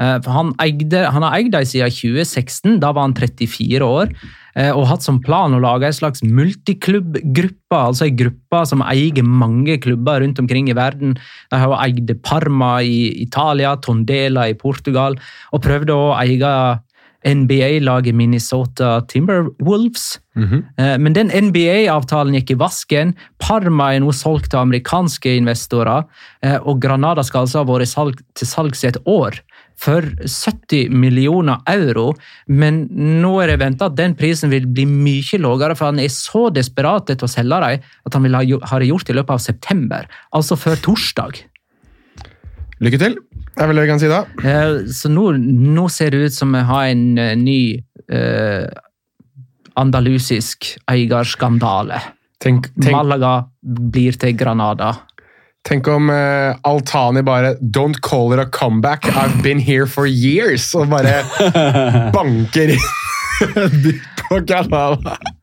Eh, han, eide, han har eid dem siden 2016, da var han 34 år. eh, Og hatt som plan å lage en slags multiklubbgruppe, altså en gruppe som eier mange klubber rundt omkring i verden. De har eid Parma i Italia, Tondela i Portugal, og prøvde å eie NBA-laget Minnesota Timberwolves. Mm -hmm. Men den NBA-avtalen gikk i vasken. Parma er nå solgt til amerikanske investorer, eh, og Granada skal altså ha vært salg, til salgs i et år for 70 millioner euro. Men nå er det venta at den prisen vil bli mye lavere, for han er så desperat etter å selge dem at han vil ha, ha det gjort i løpet av september, altså før torsdag. Lykke til, er vel det vi kan si da. Eh, Så nå, nå ser det ut som vi har en eh, ny eh, andalusisk eierskandale. Tenk, tenk, Malaga blir til Granada. tenk om uh, Altani bare Don't call it a comeback, I've been here for years! Og bare [LAUGHS] banker inn. [LAUGHS]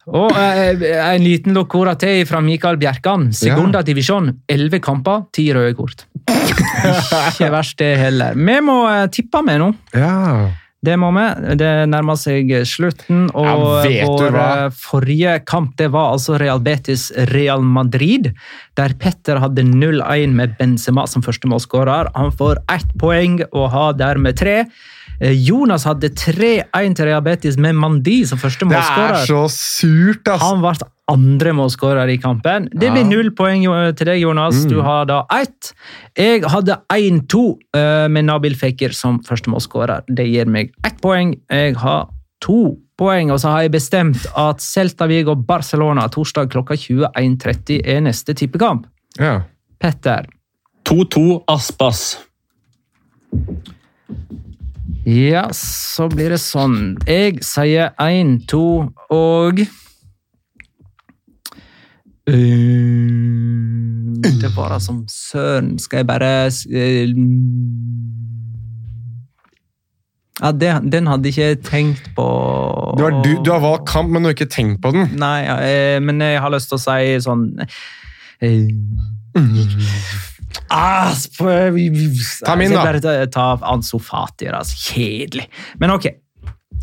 Og eh, en liten lokora til fra Mikael Bjerkan. Segunda divisjon, elleve kamper, ti røde kort. Ikke verst, det heller. Vi må eh, tippe med nå. Ja. Det må vi. Det nærmer seg slutten. Og Ja, vet du vår eh, forrige kamp det var altså Real Betis Real Madrid, der Petter hadde 0-1 med Benzema som første målskårer. Han får ett poeng og har dermed tre. Eh, Jonas hadde 3-1 til Real Betis med Mandi som første målskårer. Det er så surt, ass! Han ble andre målskårer i kampen. Det blir null poeng til deg, Jonas. Mm. Du har da ett. Jeg hadde 1-2 eh, med Nabil Fekir som første målskårer. Det gir meg ett poeng. Jeg har to poeng, og så har jeg bestemt at Celta Vigo Barcelona torsdag klokka 21.30 er neste tippekamp. Ja. Petter. 2-2 Aspas. Ja, så blir det sånn. Jeg sier 1-2 og Uh, Det var da som søren. Skal jeg bare eh, Ja, det, den hadde jeg ikke tenkt på. Du, har, du, du har valgt kamp, men du har ikke tenkt på den. Nei, ja, eh, men jeg har lyst til å si sånn eh, ah, Ta min, da. Bare ta, ta Ansofati. Altså. Kjedelig. Men ok.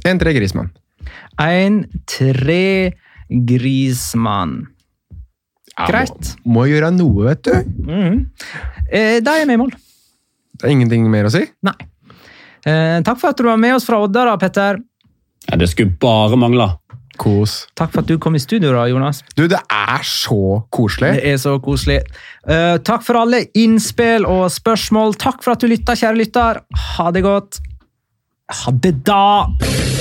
En tre Grismann. En, tre, Grismann. Ja, Greit. Må, må gjøre noe, vet du. Mm. Eh, da er vi i mål. Det er ingenting mer å si. Nei. Eh, takk for at du var med oss fra Odda, da, Petter. Ja, det skulle bare mangle. Kos. Takk for at du kom i studio, da, Jonas. Du, det er så koselig. Det er så koselig. Uh, takk for alle innspill og spørsmål. Takk for at du lytta, kjære lytter. Ha det godt. Ha det, da!